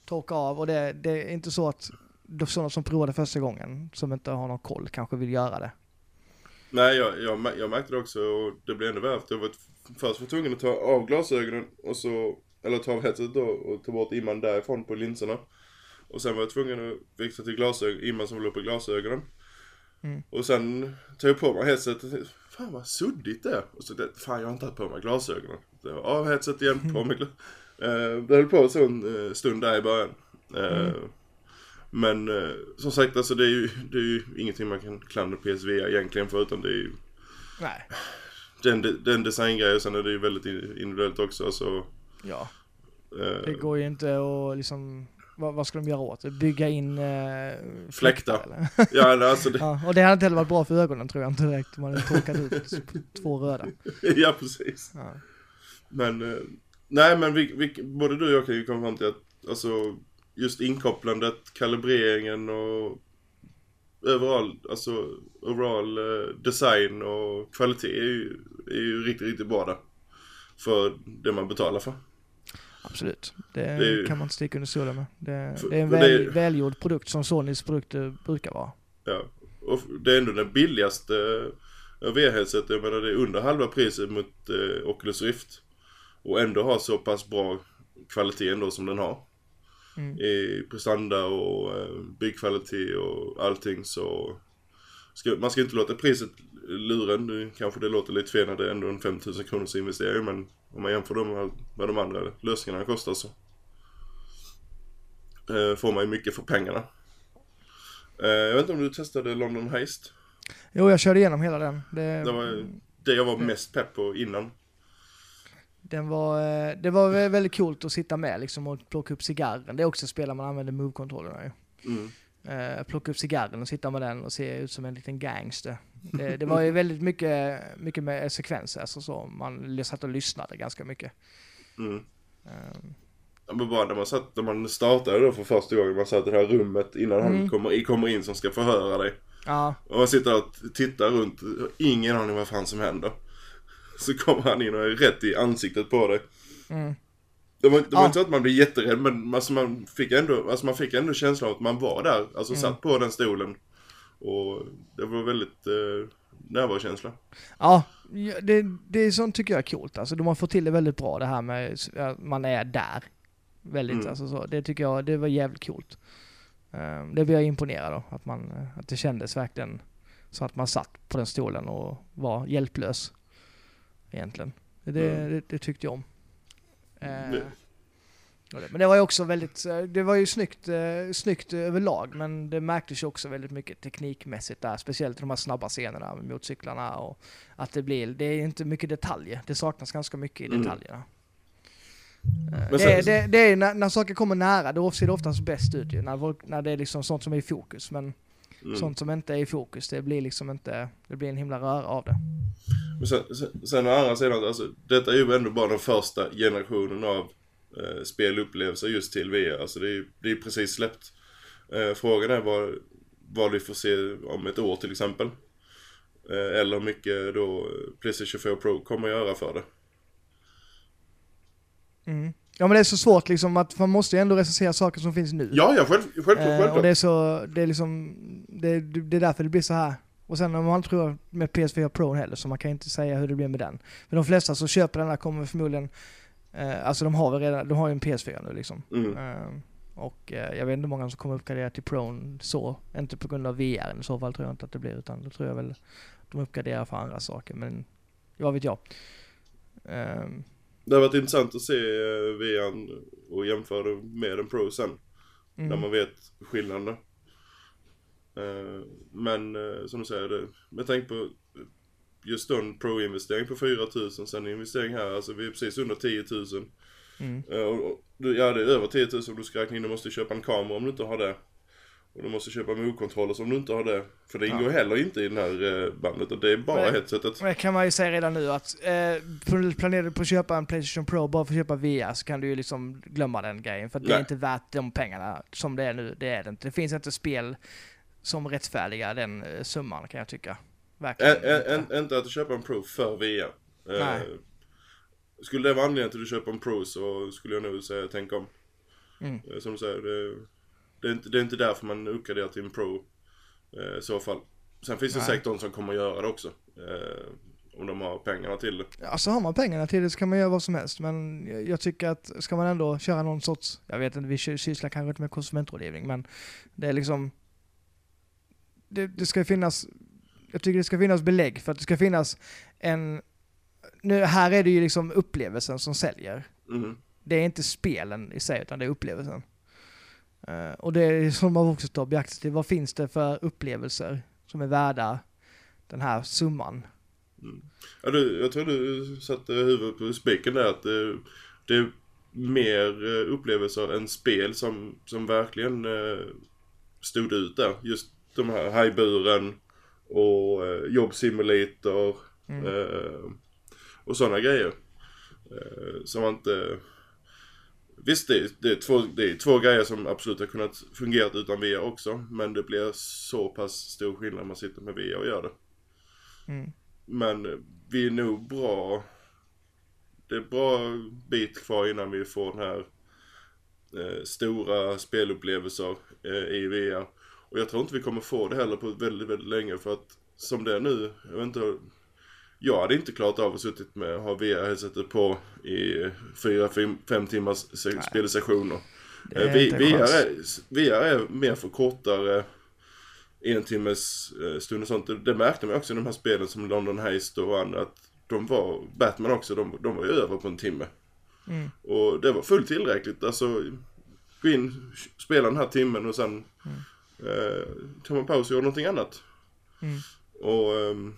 torka av. Och det, det är inte så att sådana som provade första gången, som inte har någon koll, kanske vill göra det. Nej, jag, jag, jag märkte det också och det blev ännu värre. Jag var först var tvungen att ta av glasögonen och så, eller ta av headsetet då och ta bort imman därifrån på linserna. Och sen var jag tvungen att fixa till glasögon, imman som låg på glasögonen. Mm. Och sen tog jag på mig headsetet och tänkte, fan vad suddigt det är. Och så det, fan jag har inte haft på mig glasögonen. Så jag, Av headset igen, på mig glas- Eh, Det höll på så en eh, stund där i början. Eh, Men eh, som sagt, alltså det är, ju, det är ju ingenting man kan klandra PSVR egentligen för utan det är ju Nej. det är en, de- det är en designgrej och sen är det ju väldigt in- individuellt också. Alltså, Ja. eh, Det går ju inte att liksom, vad, vad ska de göra åt det? Bygga in eh, Fläktar. ja, nej, alltså det, ja, och det hade inte heller varit bra för ögonen tror jag inte direkt. Man hade torkat ut två röda. ja precis. Ja. Men, eh, nej men vi, vi, både du och jag kan ju komma fram till att alltså, just inkopplandet, kalibreringen och överall, alltså overall eh, design och kvalitet är ju, är ju riktigt, riktigt bra där. För det man betalar för. Absolut. Det, är ju- kan man inte sticka under stolen med. Det, För- det är en väl, det- välgjord produkt som Sonys produkter brukar vara. Ja, och det är ändå den billigaste uh, VR-headset. Jag menar det är under halva priset mot uh, Oculus Rift. Och ändå har så pass bra kvalitet ändå som den har. Mm. I prestanda och uh, byggkvalitet och allting så... Ska, man ska inte låta priset lura en. Kanske det låter lite fel när det är ändå en 5000 kronors investering men om man jämför dem med de andra lösningarna kostar så eh, får man ju mycket för pengarna. Eh, jag vet inte om du testade London Heist? Jo, jag körde igenom hela den. Det, Det var det jag var mest pepp på innan. Den var, eh, det var vä- väldigt coolt att sitta med liksom och plocka upp cigarren. Det är också ett spel där man använder move-kontrollerna ju. Mm. Eh, plocka upp cigarren och sitta med den och se ut som en liten gangster. Det, det var ju väldigt mycket, mycket med sekvenser, alltså så. Man satt och lyssnade ganska mycket. Mm. Ja, men bara när man, satt, när man startade då för första gången, man satt i det här rummet innan han Mm. kommer, i- kommer in som ska förhöra dig. ja, Och man sitter och tittar runt, ingen aning vad fan som händer. Så kommer han in och är rätt i ansiktet på dig. mm, Det var, det var Ja. inte så att man blev jätterädd men alltså man, fick ändå, alltså man fick ändå känslan av att man var där. Alltså Mm. satt på den stolen. Och det var väldigt eh, närvarokänsla. ja det, det är sånt tycker jag är coolt. Alltså de har fått till det väldigt bra det här med att man är där. Väldigt, Mm. alltså så. Det tycker jag, det var jävligt coolt. Eh, det blev jag imponerad av, att man, eh, att det kändes verkligen så att man satt på den stolen och var hjälplös. Egentligen. Det, Mm. det, det tyckte jag om. Eh, Det- och det- Men det var ju också väldigt, eh, det var ju snyggt, eh, snyggt överlag men det märktes ju också väldigt mycket teknikmässigt där, speciellt de här snabba scenerna med motorcyklarna och att det blir, det är inte mycket detaljer, det saknas ganska mycket i Mm. detaljerna. Eh, Men det, sen- är, det, det är när, när saker kommer nära, då ser det oftast bäst ut ju, när, när det är liksom sånt som är i fokus, men Mm. sånt som inte är i fokus, det blir liksom inte, det blir en himla röra av det. Men sen, sen, sen å andra sidan, alltså, detta är ju ändå bara den första generationen av eh, spelupplevelser just till VR. Alltså det är ju det är precis släppt. Eh, frågan är vad, vad vi får se om ett år till exempel. Eh, eller hur mycket då Playstation 4 Pro kommer att göra för det. Mm. Ja men det är så svårt liksom att man måste ju ändå recensera saker som finns nu. Ja, ja, själv, självklart, Eh, självklart. och det är så, det är liksom, det, det är därför det blir så här. Och sen om man inte tror med PS4 Pro heller, så man kan inte säga hur det blir med den. Men de flesta som köper den här kommer förmodligen, eh, alltså de har väl redan, de har ju en PS4 nu liksom. Mm. Eh, och eh, jag vet inte hur många som kommer uppgradera till Pro så, inte på grund av VR i så fall tror jag inte att det blir, utan då tror jag väl att de uppgraderar för andra saker, men vad vet jag. Eh, Det har varit intressant att se eh, VR och jämföra med en Pro sen. mm. När man vet skillnaden. Eh, men eh, som du säger, det, med tanke på just en Pro-investering på 4000 sen en investering här, alltså vi är precis under 10 000. Mm. Eh, och, och, du- ja det är över 10 000 om du ska räkna in, du måste köpa en kamera om du inte har det. Och du måste köpa move-kontroller om du inte har det. För det Ja. ingår heller inte i den här bandet. Och det är bara Nej. headsetet. Men det kan man ju säga redan nu att eh, planerar du på att köpa en Playstation Pro bara för att köpa VR så kan du ju liksom glömma den grejen. För att det är inte värt de pengarna som det är nu. Det är det inte. Det finns inte spel som rättfärdigar den eh, summan kan jag tycka. Verkligen Ä- ä- inte. att du köper en Pro för VR. Eh, Nej. skulle det vara anledningen till att du köper en Pro så skulle jag nog säga tänk om. Mm. Eh, Som du säger, det, det, är inte, det är inte därför man uppgraderar till en Pro i så fall. Sen finns det Nej. säkert de som kommer att göra det också. Om de har pengarna till det. Ja, så har man pengarna till det så kan man göra vad som helst. Men jag, tycker att ska man ändå köra någon sorts, jag vet inte, vi sy- sysslar kanske inte med konsumentrådgivning, men det är liksom, det, det ska finnas, jag tycker det ska finnas belägg för att det ska finnas en, nu här är det ju liksom upplevelsen som säljer. Mm. Det är inte spelen i sig, utan det är upplevelsen. Eh, och det är som man också tar beaktelse till, vad finns det för upplevelser som är värda den här summan? Ja, du, jag tror du satte huvudet på spiken där att det, det är mer eh, upplevelser än spel som, som verkligen eh, stod ut där. Just de här hajburen och eh, jobbsimulator Mm. eh, och sådana grejer. Eh, som man inte... Visst, det, är- det, är två, det är två grejer som absolut har kunnat fungera utan VR också. Men det blir så pass stor skillnad när man sitter med VR och gör det. Mm. Men eh, vi är nog bra. Det är bra bit kvar innan vi får den här eh, stora spelupplevelser eh, i VR. Och jag tror inte vi kommer få det heller på väldigt, väldigt länge för att som det är nu, jag vet inte. Jag hade inte klarat av att suttit med ha VR-headsetet på i fyra, fem, fem timmars se- spelsessioner. Eh, vi- VR, är, VR är mer för kortare en timmes eh, stund och sånt. Det, det märkte man också i de här spelen som London Heist och andra. Att de var, Batman också, de, de var ju över på en timme. Mm. Och det var fullt tillräckligt. Alltså, gå in, spela den här timmen och sen eh, tar man paus och gör någonting annat. Mm. Och ehm,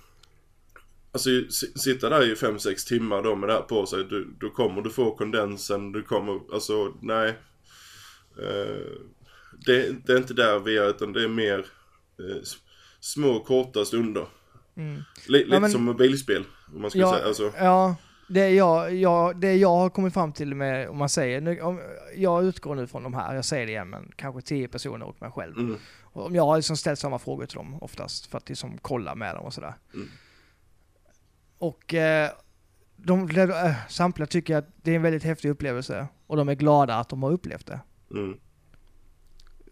Alltså si- sitta där i 5-6 timmar då med det här på sig, du, då kommer du få kondensen, du kommer, alltså nej. Eh, det, det är inte där vi är utan det är mer eh, små korta stunder. Mm. Li, lite men- som mobilspel, om man ska Ja, säga. Alltså, ja det, jag, jag, det jag har kommit fram till med, om man säger, nu, om, jag utgår nu från de här, jag säger det igen, men kanske tio personer och mig själv. mm, Och om jag har liksom ställt samma frågor till dem oftast, för att liksom kolla med dem och sådär. Mm. Och eh, de, de, äh, samtliga tycker att det är en väldigt häftig upplevelse, och de är glada att de har upplevt det. mm,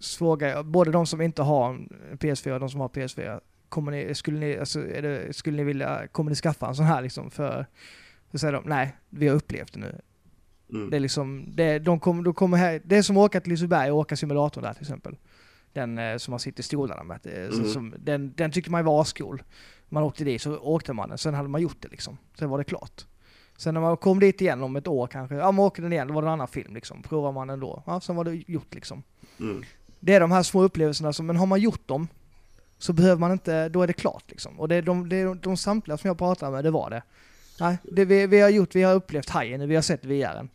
fråga jag, både de som inte har en PS4 och de som har PS4. Kommer ni, skulle ni, alltså, det, skulle ni vilja, kommer ni skaffa en sån här liksom för, så säger de, nej, vi har upplevt det nu. mm, Det är liksom, det, de kommer, de kommer här, det är som att åka till Liseberg och åka simulatorn där till exempel. Den eh, som man sitter i stolarna med. Mhm. som, den, den tycker man var ascool. Man åkte dit så åkte man den, sen hade man gjort det liksom. Sen var det klart. Sen när man kom dit igen om ett år kanske, ja man åker den igen, då var det en annan film liksom. Provar man den då, ja sen var det gjort liksom. mm, Det är de här små upplevelserna som, men har man gjort dem så behöver man inte, då är det klart liksom. Och det är de, det är de, de samtliga som jag pratar med, det var det. Nej, det vi, vi har gjort, vi har upplevt hajen, vi har sett VRen.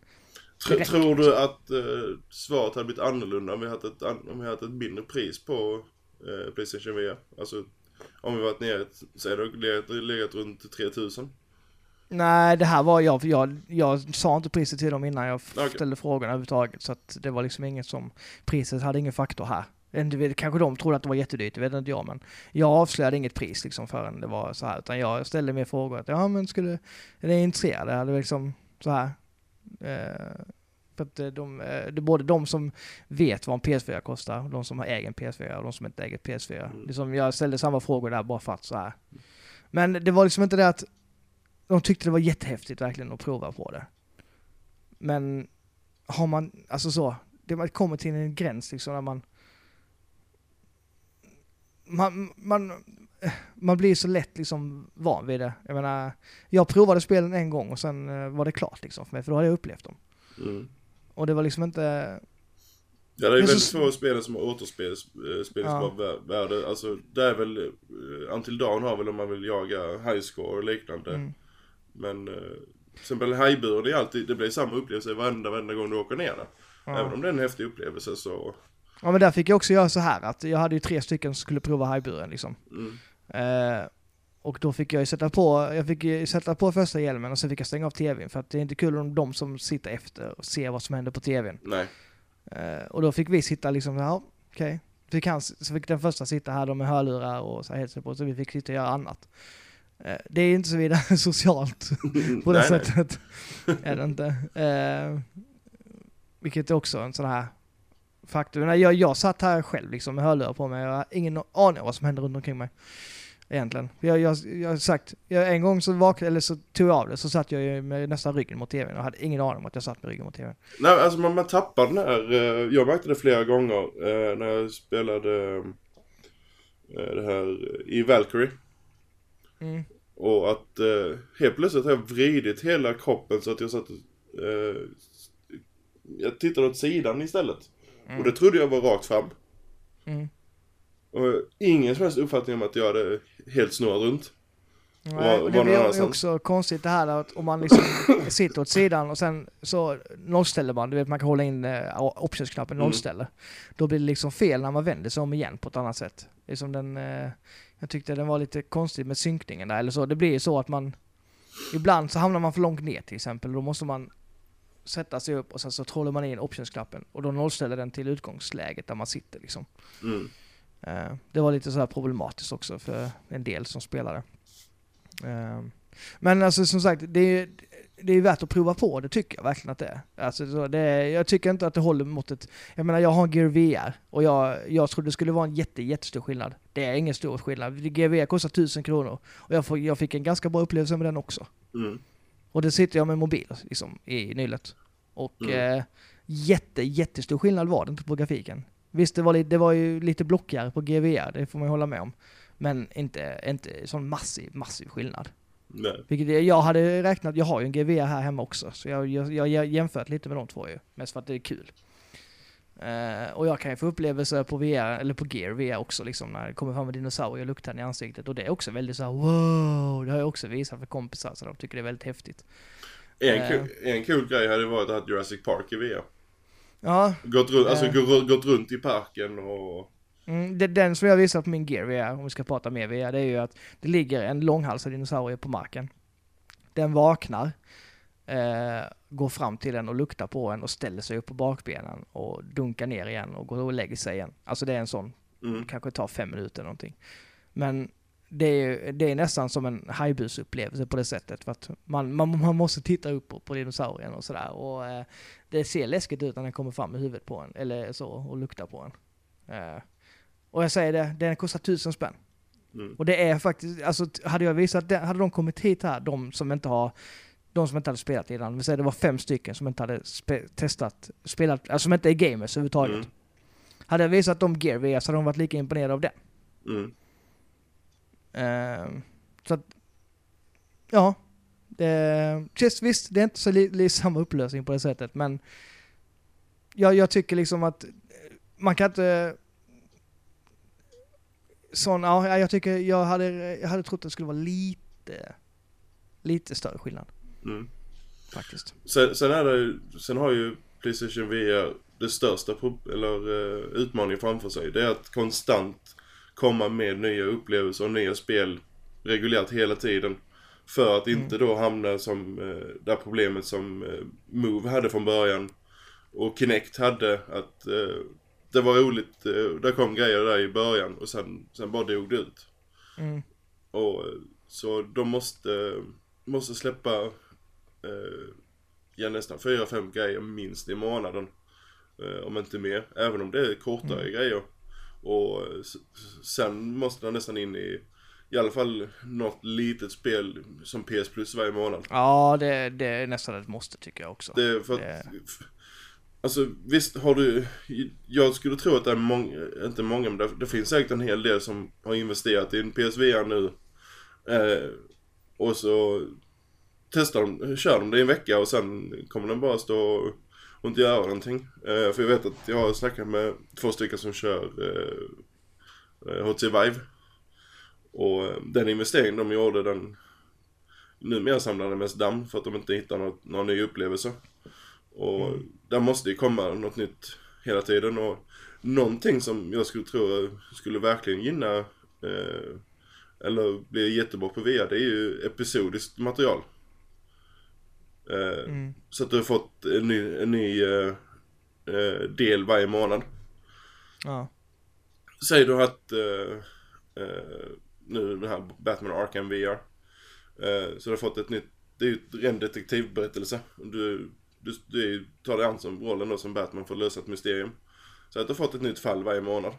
Det räcker, tror du att eh, svaret hade blivit annorlunda om vi hade ett, om vi hade ett mindre pris på eh, Playstation VR? Alltså om vi varit nere, säg det legat, legat runt 3000? Nej, det här var jag, jag, jag sa inte priset till dem innan jag Okej. ställde frågorna överhuvudtaget. Så att det var liksom inget som, priset hade ingen faktor här. Inte vet- Kanske de trodde att det var jättedyrt, det vet inte jag. Men jag avslöjade inget pris liksom förrän det var så här. Utan jag ställde mer frågor. Att, ja men skulle, är ni intresserade? Hade liksom så här. Eh, för att eh, de, eh, det är både de som vet vad en PS4 kostar, och de som har egen PS4 och de som inte äger PS4. Mm. Liksom, jag ställde samma frågor där bara för att så här. Men det var liksom inte det att de tyckte det var jättehäftigt verkligen att prova på det. Men har man, alltså så, det man kommer till en gräns liksom när man man, man, man blir så lätt liksom van vid det. Jag menar, jag provade spelen en gång och sen eh, var det klart liksom för mig, för då hade jag upplevt dem. Mm. Och det var liksom inte, Ja, det är Men väldigt så- få spel som har återspelsbara Ja. värde. Alltså, det är väl, uh, Until Dawn har väl om man vill jaga high score och liknande. mm, Men, till exempel hajburen, det, är alltid, det blir samma upplevelse varenda, varenda gång du åker ner där. ja. Även om det är en häftig upplevelse så, Ja men där fick jag också göra så här att jag hade ju tre stycken som skulle prova hajburen liksom. Mm. Eh, och då fick jag ju sätta på, jag fick ju sätta på första hjälmen och sen fick jag stänga av tvn för att det är inte kul om de som sitter efter och ser vad som händer på tvn. Nej. Eh, och då fick vi sitta liksom, ja okej. Fick han, så fick den första sitta här då med hörlurar och så här headset på, så vi fick sitta och göra annat. Eh, det är inte så vidare socialt på det Nej, nej. sättet. är det inte. Eh, vilket är också en sån här faktum. Nej, Jag, jag satt här själv liksom med hörlurar på mig. Jag har ingen aning om vad som händer runt omkring mig. Egentligen. Jag, jag, jag har sagt, jag, en gång så vaknade, eller så tog jag av det, så satt jag ju med nästan ryggen mot tvn och hade ingen aning om att jag satt med ryggen mot tvn. Nej, alltså man, man tappar den här, eh, jag märkte det flera gånger eh, när jag spelade eh, det här i Valkyrie. Mm. Och att eh, helt plötsligt har jag vridit hela kroppen så att jag satt eh, Jag tittade åt sidan istället. Och det trodde jag var rakt fram. Mm. Och ingen som helst uppfattning om att jag hade helt snurrat runt. Nej, Var- och det blir annanstans? också konstigt det här att om man liksom sitter åt sidan och sen så nollställer man, du vet man kan hålla in eh, optionsknappen Mm. nollställer. Då blir det liksom fel när man vänder sig om igen på ett annat sätt. Det är som den, eh, jag tyckte den var lite konstig med synkningen där eller så. Det blir ju så att man, ibland så hamnar man för långt ner till exempel. Då måste man sätta sig upp och sen så håller man in optionsknappen och då nollställer den till utgångsläget där man sitter liksom. Mm. Eh, Det var lite så här problematiskt också för en del som spelade. Eh, Men alltså som sagt, det är, det är värt att prova på, det tycker jag verkligen att det är. Alltså, så det är jag tycker inte att det håller mot ett... Jag menar, jag har en Gear VR och jag, jag trodde det skulle vara en jätte, jättestor skillnad. Det är ingen stor skillnad. Gear VR kostar 1000 kronor och jag, får, jag fick en ganska bra upplevelse med den också. Mm. Och det sitter jag med mobil liksom, i nyllet. Och Mm. eh, jätte, jättestor skillnad var det inte på grafiken. Visst, det var, lite, det var ju lite blockigare på GVR, det får man ju hålla med om. Men inte, inte sån massiv, massiv skillnad. Nej. Vilket jag- hade räknat, jag har ju en GVR här hemma också, så jag har jämfört lite med de två ju. Mest för att det är kul. Eh, och jag kan ju få upplevelser på VR, eller på Gear VR också liksom, när det kommer fram en dinosaurie och luktar den i ansiktet. Och det är också väldigt så här: wow! Det har jag också visat för kompisar, så de tycker det är väldigt häftigt. En, Eh. kul, en kul grej hade varit att ha Jurassic Park i VR. Ja, Gått runt, alltså gå- gått runt i parken och... Mm, det, den som jag visar på min Gear VR, om vi ska prata mer VR, det är ju att det ligger en långhalsad dinosaurie på marken. Den vaknar, eh, går fram till den och luktar på den och ställer sig upp på bakbenen och dunkar ner igen och går och lägger sig igen. Alltså det är en sån, Mm. kanske tar fem minuter eller någonting. Men det är, det är nästan som en hajbusupplevelse på det sättet. För att man, man, man måste titta upp på, på dinosaurien och sådär. Och eh, det ser läskigt ut när den kommer fram med huvudet på en, eller så, och luktar på en. Eh, och jag säger det, den kostar tusen spänn. Mm. Och det är faktiskt, alltså hade jag visat hade de kommit hit här, de som inte har, de som inte hade spelat innan, vi säger det var fem stycken som inte hade spe, testat, spelat, alltså som inte är gamers överhuvudtaget. Mm. Hade jag visat dem Gear VR så hade de varit lika imponerade av det. Mm. Ehm, så att, ja. Det, just, visst, det är inte så li, li, samma upplösning på det sättet, men jag, jag tycker liksom att eh, man kan inte... Sån, ja, jag tycker jag hade, jag hade trott att det skulle vara lite, lite större skillnad Mm. faktiskt. Sen, sen är det sen har ju Playstation VR det största eller, uh, utmaningen framför sig. Det är att konstant komma med nya upplevelser och nya spel reguljärt hela tiden. För att inte då hamna som uh, det problemet som eh, Move hade från början. Och Kinect hade att eh, det var roligt, uh, det kom grejer där i början och sen, sen bara dog det ut. Mm. Och, eh, så de måste, måste släppa eh, ja, nästan 4-5 grejer minst i månaden. Eh, om inte mer. Även om det är kortare grejer. Och eh, sen måste de nästan in i i alla fall något litet spel som PS Plus varje månad. Ja, det, det är nästan ett måste tycker jag också. Det är för att, Det- Alltså visst har du, jag skulle tro att det är många, inte många men det, det finns säkert en hel del som har investerat i en PSVR nu. Eh, och så testar de, kör de det i en vecka och sen kommer den bara stå och inte göra någonting. Eh, för jag vet att jag har snackat med två stycken som kör eh, eh, HTC Vive. Och eh, den investeringen de gjorde den Numera samlar den mest damm för att de inte hittar något, någon ny upplevelse. Och där måste ju komma något nytt hela tiden och någonting som jag skulle tro skulle verkligen gynna eh, eller bli jättebra på VR det är ju episodiskt material. Eh, Mm. Så att du har fått en ny, en ny eh, eh, del varje månad. Ja. Säg då att eh, nu det här Batman Arkham VR. Så du har fått ett nytt, det är ju ett ren detektivberättelse. Du, du, du tar dig an som rollen då som Batman för att lösa ett mysterium. Så att du har fått ett nytt fall varje månad.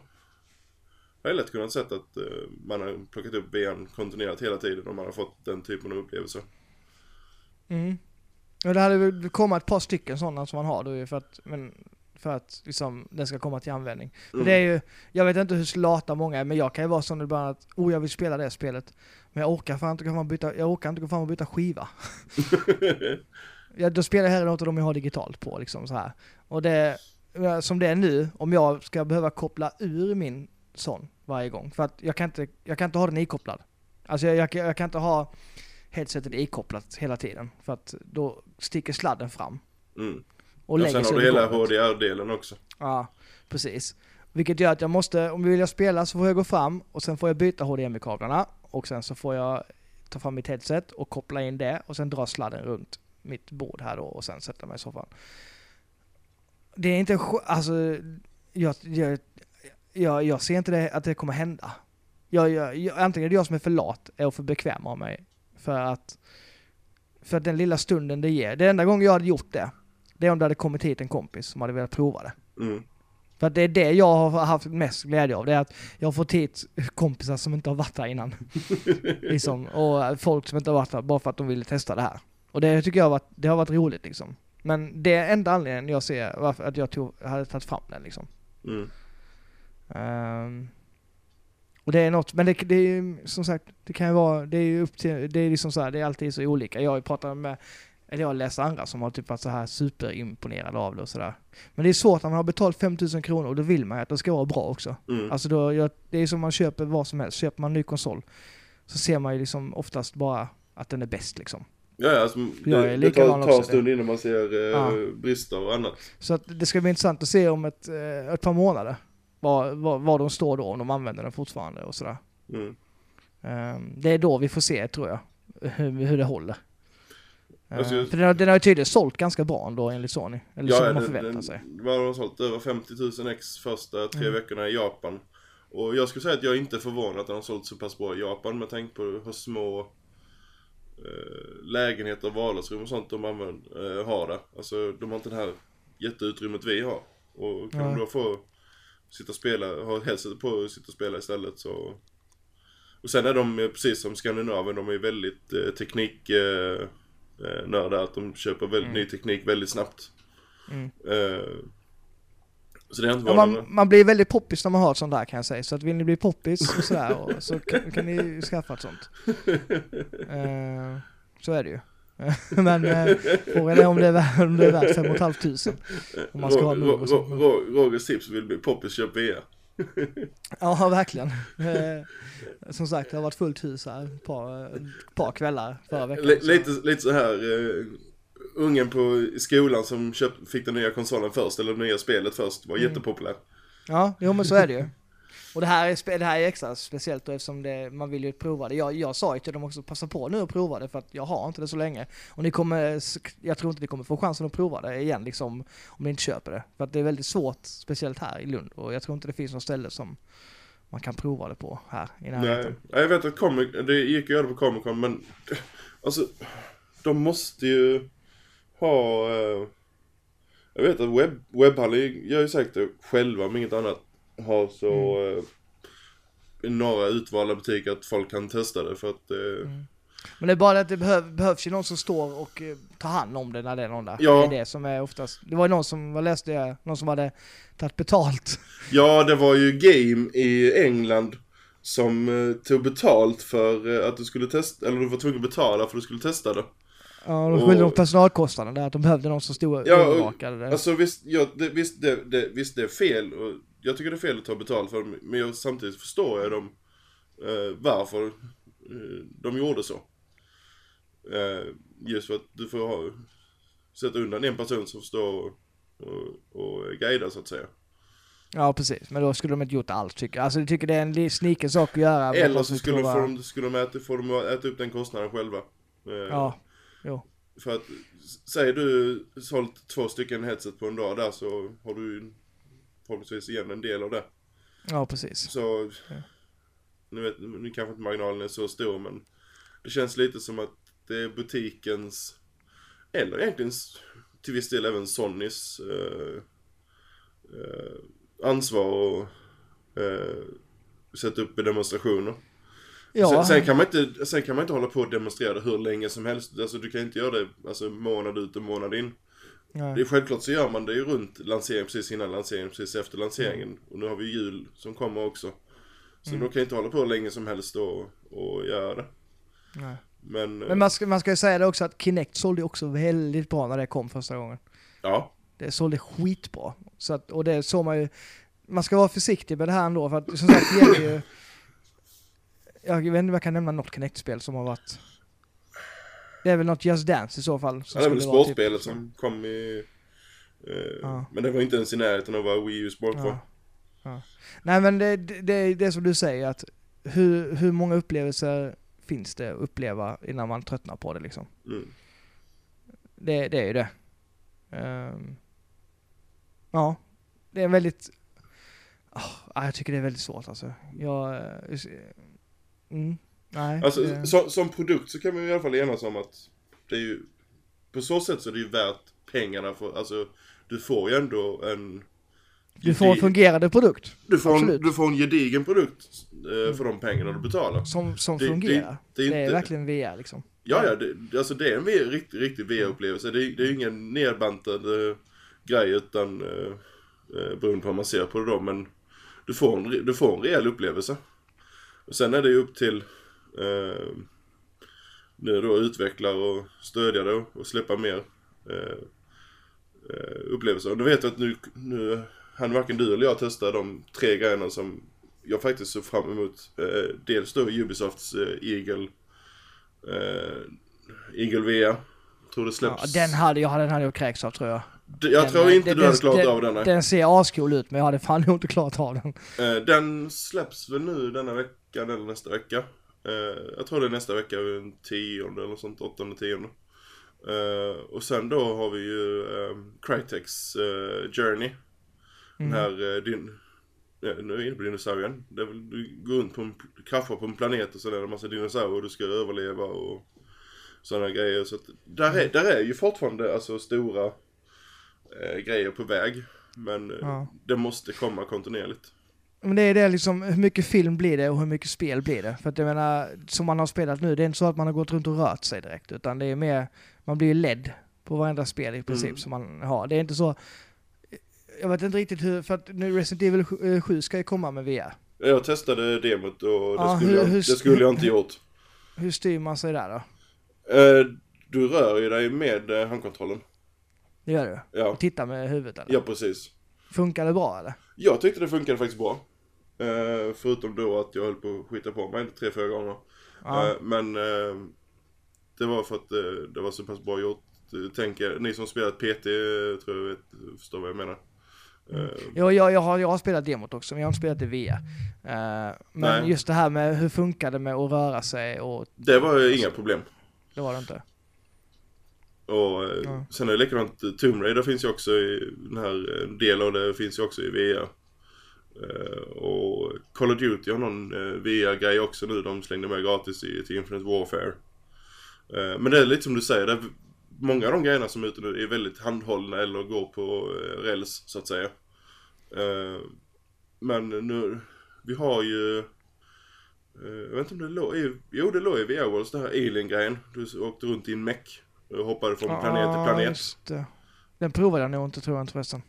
Jag har lätt kunnat sett att man har plockat upp VR kontinuerligt hela tiden och man har fått den typen av upplevelser. Mm. Och det hade kommit ett par stycken sådana som man har då för att, men, för att liksom, den ska komma till användning. Men Mm. det är ju, jag vet inte hur lata många är, men jag kan ju vara sån ibland att, oh jag vill spela det spelet. Men jag orkar fan inte gå fram och byta, jag orkar inte gå fram och byta skiva. Ja, då spelar jag hellre något av dem jag har digitalt på liksom så här. Och det, ja, som det är nu, om jag ska behöva koppla ur min sån varje gång. För att jag kan inte, jag kan inte ha den ikopplad. Alltså jag, jag, jag kan inte ha headsetet ikopplat hela tiden. För att då sticker sladden fram. Mm. Och lägger sen har du hela. HDR-delen också. Ja, precis. Vilket gör att jag måste, om jag vill jag spela så får jag gå fram och sen får jag byta HDMI-kablarna. Och sen så får jag ta fram mitt headset och koppla in det och sen dra sladden runt mitt bord här då och sen sätta mig i soffan. Det är inte, alltså, jag, jag, jag, jag ser inte det, att det kommer hända. Jag, jag, jag, antingen är det jag som är för lat och för bekväm av mig. För att, för att den lilla stunden det ger. Det enda gången jag hade gjort det, det är om det hade kommit hit en kompis som hade velat prova det. Mm. För att det är det jag har haft mest glädje av. Det är att jag har fått hit kompisar som inte har varit där innan. liksom, och folk som inte har varit där bara för att de ville testa det här. Och det tycker jag har varit, det har varit roligt liksom. Men det är enda anledningen jag ser varför att jag tog, hade tagit fram den liksom. Mm. Ehm, och det är något, men det, det är ju som sagt, det kan ju vara, det är ju upp till, det är liksom så här, det är alltid så olika. Jag pratat med, eller jag läst andra som har typ varit så här superimponerade av det och sådär. Men det är svårt när man har betalt 5000 kronor och då vill man ju att det ska vara bra också. Mm. Alltså då, jag, det är som man köper vad som helst, köper man en ny konsol så ser man ju liksom oftast bara att den är bäst liksom. Ja, ja, alltså, det, det tar, tar en stund innan man ser eh, Ja. brister och annat. Så att det ska bli intressant att se om ett, eh, ett par månader var, var, var de står då, om de använder den fortfarande och sådär. Mm. Ehm, Det är då vi får se tror jag, hur, hur det håller. Alltså, För den har, den har ju tydligen sålt ganska bra ändå enligt Sony. Eller som man den- förväntar den- sig. Vad har de sålt? Över 50 000 ex första tre Mm. veckorna i Japan. Och jag skulle säga att jag är inte förvånad att de har sålt så pass bra i Japan med tanke på hur små eh, lägenheter, vardagsrum och sånt de använder, eh, har där. Alltså de har inte det här jätteutrymmet vi har. Och kan Nej. de då få sitta och spela, ha headset på och sitta och spela istället så... Och sen är de eh, precis som Skandinavien, de är väldigt eh, teknik eh, eh, att de köper väldigt Mm. ny teknik väldigt snabbt. Mm. Eh, så det är inte Ja, man, man blir väldigt poppis när man har ett sånt där kan jag säga. Så att vill ni bli poppis och sådär och, så kan, kan ni skaffa ett sånt. Ehm, så är det ju. Men eh, frågan är om det är, värt- om det är värt 5 500 Om man ska ha Ro- move och Ro- sånt. Ro- Rogers tips vill bli poppis, köp VR. Ja, verkligen. Eh, som sagt, det har varit fullt hus här ett par, par kvällar förra veckan. L- så- lite, lite så här uh, ungen på skolan som köpt, fick den nya konsolen först, eller det nya spelet först, var Mm. jättepopulär. Ja, jo men så är det ju. Och det här är, det här är extra speciellt då eftersom det, man vill ju prova det. Jag, jag sa ju till dem också, passa på nu och prova det för att jag har inte det så länge. Och ni kommer, jag tror inte ni kommer få chansen att prova det igen liksom, om ni inte köper det. För att det är väldigt svårt, speciellt här i Lund. Och jag tror inte det finns något ställe som man kan prova det på här i Nej. närheten. Ja, Jag vet att Comic, det gick göra det på Comic Con, men alltså, de måste ju ha... eh, jag vet att webb, webbhallen gör ju säkert det själva, om inget annat har så... Mm. eh, några utvalda butiker att folk kan testa det för att... eh, Mm. Men det är bara att det behöv, behövs ju någon som står och eh, tar hand om det när det är någon där. Ja. Det är det som är oftast, det var ju någon som, vad läste jag, någon som hade tagit betalt. Ja, det var ju Game i England som eh, tog betalt för eh, att du skulle testa, eller du var tvungen att betala för att du skulle testa det. Ja, de Och- skyllde på personalkostnaden där, att de behövde någon som stod och Ja, och- det. Alltså visst, ja, det, visst, det, det, visst det är fel och jag tycker det är fel att ta betalt för det, men jag, samtidigt förstår jag dem eh, varför eh, de gjorde så. Eh, just för att du får ha, sätta undan en person som står och och, och guida så att säga. Ja, precis. Men då skulle de inte gjort allt tycker jag. Alltså jag tycker det är en sniken sak att göra. Eller så skulle, får de, skulle de äta, får de äta upp den kostnaden själva. Eh, Ja, jo. För att, säger du sålt två stycken headset på en dag där så har du ju förhoppningsvis igen en del av det. Ja, precis. Så, Ja. nu, vet, nu kanske inte marginalen är så stor men det känns lite som att det är butikens, eller egentligen till viss del även Sonys eh, eh, ansvar att eh, sätta upp demonstrationer. Ja, Sen, sen, kan man inte, sen kan man inte hålla på och demonstrera hur länge som helst. Alltså du kan inte göra det alltså, månad ut och månad in. Det är nej. självklart så gör man det ju runt lanseringen, precis innan lanseringen, precis efter lanseringen. Och nu har vi jul som kommer också. Så Mm. då kan jag inte hålla på hur länge som helst och, och göra det. nej. Men, eh, Men man ska, man ska ju säga det också att Kinect sålde också väldigt bra när det kom första gången. ja. Det sålde skitbra. Så att, och det såg man ju, man ska vara försiktig med det här ändå för att som sagt det gäller ju, jag vet inte om jag kan nämna något Kinect-spel som har varit, det är väl något Just Dance i så fall. Ja, det är väl vara typ- sportspelet som kom i... Eh, Ja. Men det var inte ens i närheten av vad Wii U Sport var. Ja. Nej men det, det, det är det som du säger att hur, hur många upplevelser finns det att uppleva innan man tröttnar på det liksom? Mm. Det, det är ju det. Ehm, ja, det är väldigt... ah, jag tycker det är väldigt svårt alltså. Jag... eh, Mm, nej. Alltså det, som, som produkt så kan vi i alla fall enas om att det är ju... På så sätt så är det ju värt pengarna för, alltså du får ju ändå en... du får en fungerande produkt du får, en, du får en gedigen produkt eh, för de pengarna du betalar. som, som Det- fungerar. det Det är är, inte- verkligen VR liksom. Ja, ja, det, alltså det är en V- riktig, riktig VR-upplevelse. Det, är- det är ju ingen nedbantad eh, grej utan eh, beroende på hur man ser på det då. Men du får en, du får en rejäl upplevelse. Och sen är det ju upp till eh, nu då utveckla och stödja det och släppa mer eh, eh, upplevelser. Och du vet att nu, nu han varken du eller jag testar de tre grejerna som jag faktiskt såg fram emot. Eh, dels då Ubisofts eh, Eagle eh, Eagle VR. Jag tror det Ja, släpps. den hade jag, den hade jag kräkts av tror jag. D- jag den, tror eh, inte den- du hade den- klarat den, av den. nej. Den ser ascool ut men jag hade fan inte klarat av den. Eh, den släpps väl nu denna veckan eller nästa vecka. Eh, jag tror det är nästa vecka, den tionde eller sånt, åttonde, tionde. Eh, och sen då har vi ju eh, Crytex eh, Journey. Den Mm. här, eh, din, ja, nu är vi inne på dinosaurien. Det är väl, du går runt på en, kraschar på en planet och så är det en massa dinosaurier och du ska överleva och sådana grejer. Så att, där, är, där är ju fortfarande alltså stora eh, grejer på väg. Men Ja. det måste komma kontinuerligt. Men det är det liksom, hur mycket film blir det och hur mycket spel blir det? För att jag menar, som man har spelat nu, det är inte så att man har gått runt och rört sig direkt, utan det är mer, man blir ju ledd på varenda spel i princip Mm. som man har. Det är inte så, jag vet inte riktigt hur, för att nu Resident Evil 7 eh, 7 ska ju komma med VR. Jag testade demot och det, Ja, skulle, hur- jag, det skulle jag inte gjort. Hur styr man sig där då? Eh, du rör ju dig med eh, handkontrollen. Det gör du? Ja, Och tittar med huvudet eller? ja precis. Funkar det bra eller? Jag tyckte det funkade faktiskt bra. Eh, förutom då att jag höll på att skita på mig tre, fyra gånger. Ja. Eh, men eh, det var för att eh, det var så pass bra gjort. Eh, Tänker, ni som spelat PT tror jag vet, förstår vad jag menar. Eh, Jo, jag, jag, har, jag har spelat demot också, men jag har inte spelat det VR. Men Nej. just det här med hur funkar det med att röra sig och det var ju inga problem. det var det inte. Och eh, Ja. sen är det likadant, eh, Tomb Raider finns ju också i den här, en del av det finns ju också i VR. Eh, och Call of Duty har någon eh, VR-grej också nu, de slängde med gratis i, till Infinite Warfare. Eh, men det är lite som du säger, det många av de grejerna som är ute nu är väldigt handhållna eller går på eh, räls så att säga. Eh, men nu, vi har ju eh, jag vet inte om det låg i, jo det låg i VR Worlds det här Alien-grejen. Du åkte runt i en meck och hoppade från planet till planet. just det. Den provade jag nog inte tror jag inte förresten.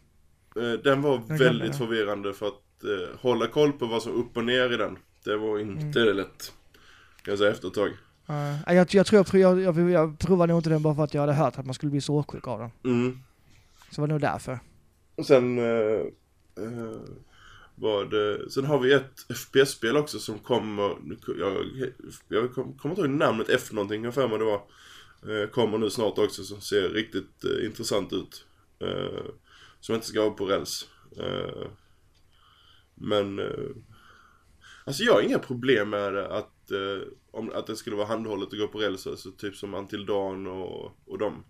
Eh, Den var glömde väldigt det. förvirrande för att eh, hålla koll på vad som upp och ner i den. Det var inte Mm. lätt. Kan jag säga efter ett tag. Uh, jag, jag tror jag, jag, jag, jag provade nog inte den bara för att jag hade hört att man skulle bli så åksjuk av den. Mm. Så det var nog därför. Och sen eh, eh, var det, sen har vi ett FPS-spel också som kommer, jag, jag kom- kommer inte ihåg namnet efter någonting, jag för mig det var. Eh, kommer nu snart också som ser riktigt eh, intressant ut. Eh, Som inte ska vara på räls. Eh, men... Eh, alltså jag har inga problem med det att, eh, om, att det skulle vara handhållet att gå på räls. Alltså typ som Antil Dan och, och dem.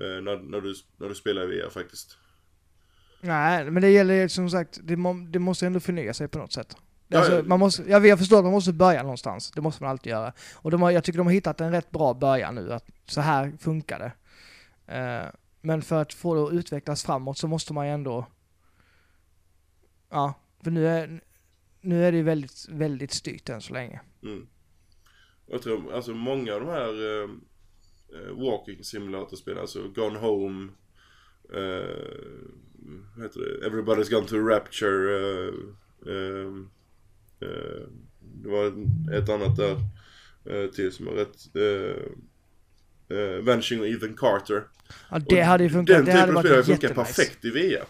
Eh, när, när, du, när du spelar i VR faktiskt. Nej, men det gäller som sagt, det, må, det måste ändå förnya sig på något sätt. Alltså, man måste, jag, jag förstår att man måste börja någonstans, det måste man alltid göra. Och de har, jag tycker de har hittat en rätt bra början nu, att så här funkar det. Eh, men för att få det att utvecklas framåt så måste man ju ändå... Ja, för nu är, nu är det ju väldigt, väldigt styrt än så länge. Mm. Jag tror, alltså många av de här eh, walking simulatorspelen, alltså Gone Home, vad heter det, Everybody's Gone to Rapture, eh, det var ett annat där eh, till som var rätt, eh, eh, Vanishing Ethan Carter. Ja, det Och hade ju funkat, Den det hade varit jättenice. perfekt i VR.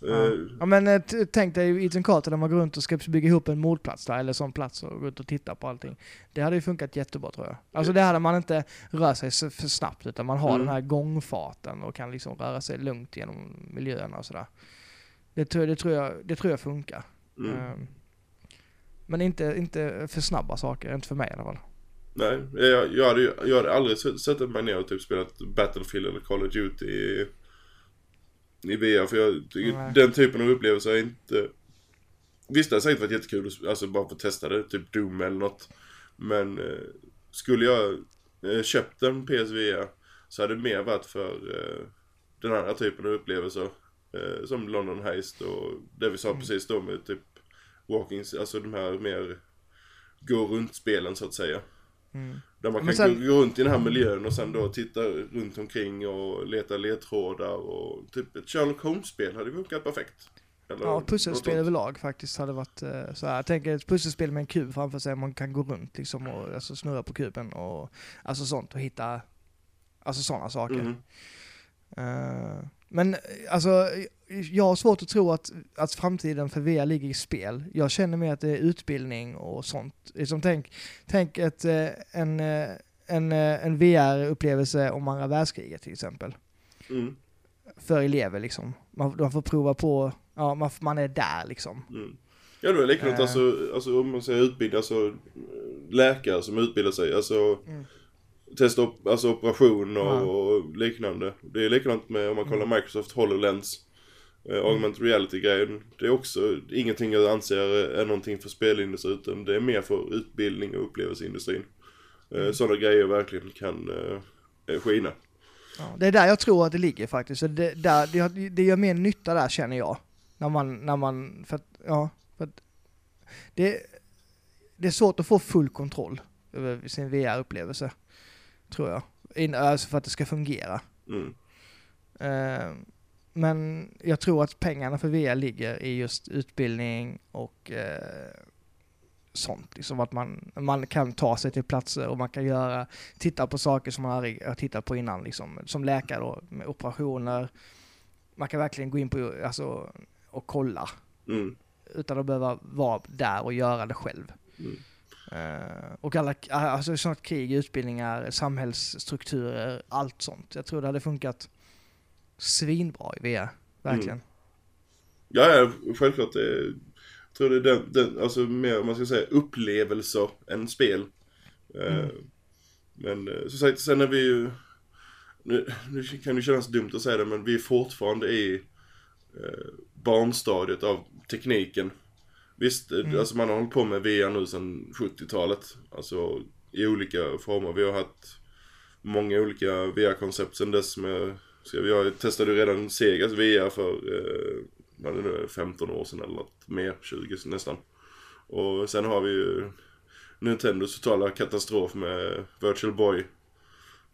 Ja. Eh, ja men eh, tänk dig Ethan Carter när man går runt och ska bygga ihop en mordplats där, eller sån plats och gå ut och titta på allting. Det hade ju funkat jättebra tror jag. Alltså det hade man inte rör sig för snabbt utan man har Mm. den här gångfarten och kan liksom röra sig lugnt genom miljöerna och sådär. Det tror, det tror, jag, det tror jag funkar. mm. Ehm, Men inte, inte för snabba saker, inte för mig i alla fall. Nej, jag, jag, hade, ju- jag hade aldrig sett- sett mig ner och typ spelat Battlefield eller Call of Duty i, i VR. För jag tycker den typen av upplevelser är inte... Visst det hade säkert varit jättekul att alltså bara få testa det, typ Doom eller något. Men eh, skulle jag eh, köpt en PSVR så hade det mer varit för eh, den andra typen av upplevelser. Eh, som London Heist och det vi sa Mm. precis då med typ Walkings, alltså de här mer gå runt-spelen så att säga. Mm. Där man kan sen- gå, runt i den här miljön och sen då titta runt omkring och leta ledtrådar och typ ett Sherlock Holmes-spel hade funkat perfekt. Eller Ja, pusselspel överlag faktiskt hade varit eh, så här. Jag tänker ett pusselspel med en kub framför sig, man kan gå runt liksom och alltså, snurra på kuben och alltså sånt och hitta, alltså sådana saker. Mhm. Eh, men alltså, jag har svårt att tro att, att framtiden för VR ligger i spel. Jag känner mer att det är utbildning och sånt. Liksom tänk, tänk ett, eh, en, eh, en, eh, en VR-upplevelse om andra världskriget till exempel. Mm. För elever liksom. Man, de får prova på, ja man, man är där liksom. Mm. Ja det är likadant Eh. alltså, alltså om man säger utbildning, alltså läkare som utbildar sig, alltså Mm. testa op- alltså operation och, Ja. och liknande. Det är likadant med om man kollar Mm. Microsoft HoloLens. Eh, augmented reality-grejen. Det är också ingenting jag anser är någonting för spelindustrin utan det är mer för utbildning och upplevelseindustrin. Eh, Mm. Sådana grejer verkligen kan eh, skina. Ja, det är där jag tror att det ligger faktiskt. Så det, där, det, det gör mer nytta där känner jag. När man, när man, för att, ja, för att det, det är svårt att få full kontroll över sin VR-upplevelse. Tror jag. In, alltså för att det ska fungera. Mm. Eh, men jag tror att pengarna för VR ligger i just utbildning och eh, sånt. Liksom att man, man kan ta sig till platser och man kan göra, titta på saker som man aldrig har tittat på innan. Liksom. Som läkare då, med operationer. Man kan verkligen gå in på alltså, och kolla Mm. utan att behöva vara där och göra det själv. Mm. Eh, och alla, alltså sånt krig, utbildningar, samhällsstrukturer, allt sånt. Jag tror det hade funkat svinbra i VR, verkligen. Ja, ja, självklart. Det, jag tror det är den, den, alltså mer, om man ska säga upplevelser än spel. Eh, Mm. Men eh, som sagt, sen är vi ju, nu, nu kan det kännas dumt att säga det, men vi är fortfarande i eh, barnstadiet av tekniken. Visst, Mm. alltså man har hållit på med VR nu sedan 70-talet. Alltså i olika former. Vi har haft många olika VR-koncept sedan dess med, ska vi, jag testade ju redan Segas VR för, eh, vad är det nu, är, 15 år sedan eller något mer, 20 nästan. Och sen har vi ju Nintendos totala katastrof med Virtual Boy.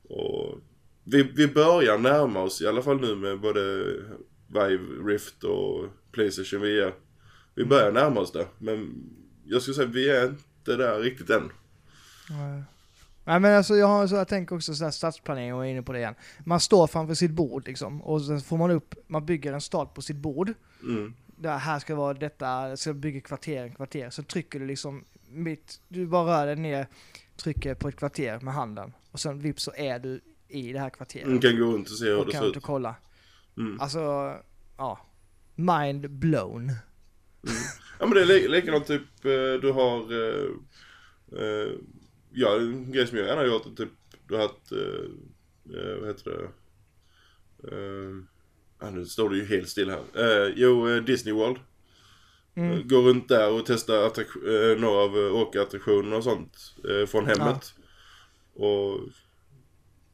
Och vi, vi börjar närma oss, i alla fall nu med både Vive Rift och Playstation VR. Vi börjar närma oss det, men jag skulle säga vi är inte där riktigt än. Nej. Nej men alltså jag, har, så jag tänker också sådär stadsplanering och är inne på det igen. Man står framför sitt bord liksom och sen får man upp, man bygger en stad på sitt bord. Mm. Där här ska vara detta, så bygger kvarter, kvarter. Så trycker du liksom mitt, du bara rör dig ner, trycker på ett kvarter med handen. Och sen vips så är du i det här kvarteret. Man kan gå runt och se hur och det ser ut och kolla. Mm. Alltså, ja, mind blown. Ja men det är li- likadant typ, eh, du har, eh, eh, ja en grej som jag gärna gjort är typ, du har haft, eh, eh, vad heter det, eh, ah, nu står det ju helt still här. Eh, jo, eh, Disney World. Mm. Eh, Gå runt där och testa några av åkattraktionerna och sånt eh, från hemmet. Och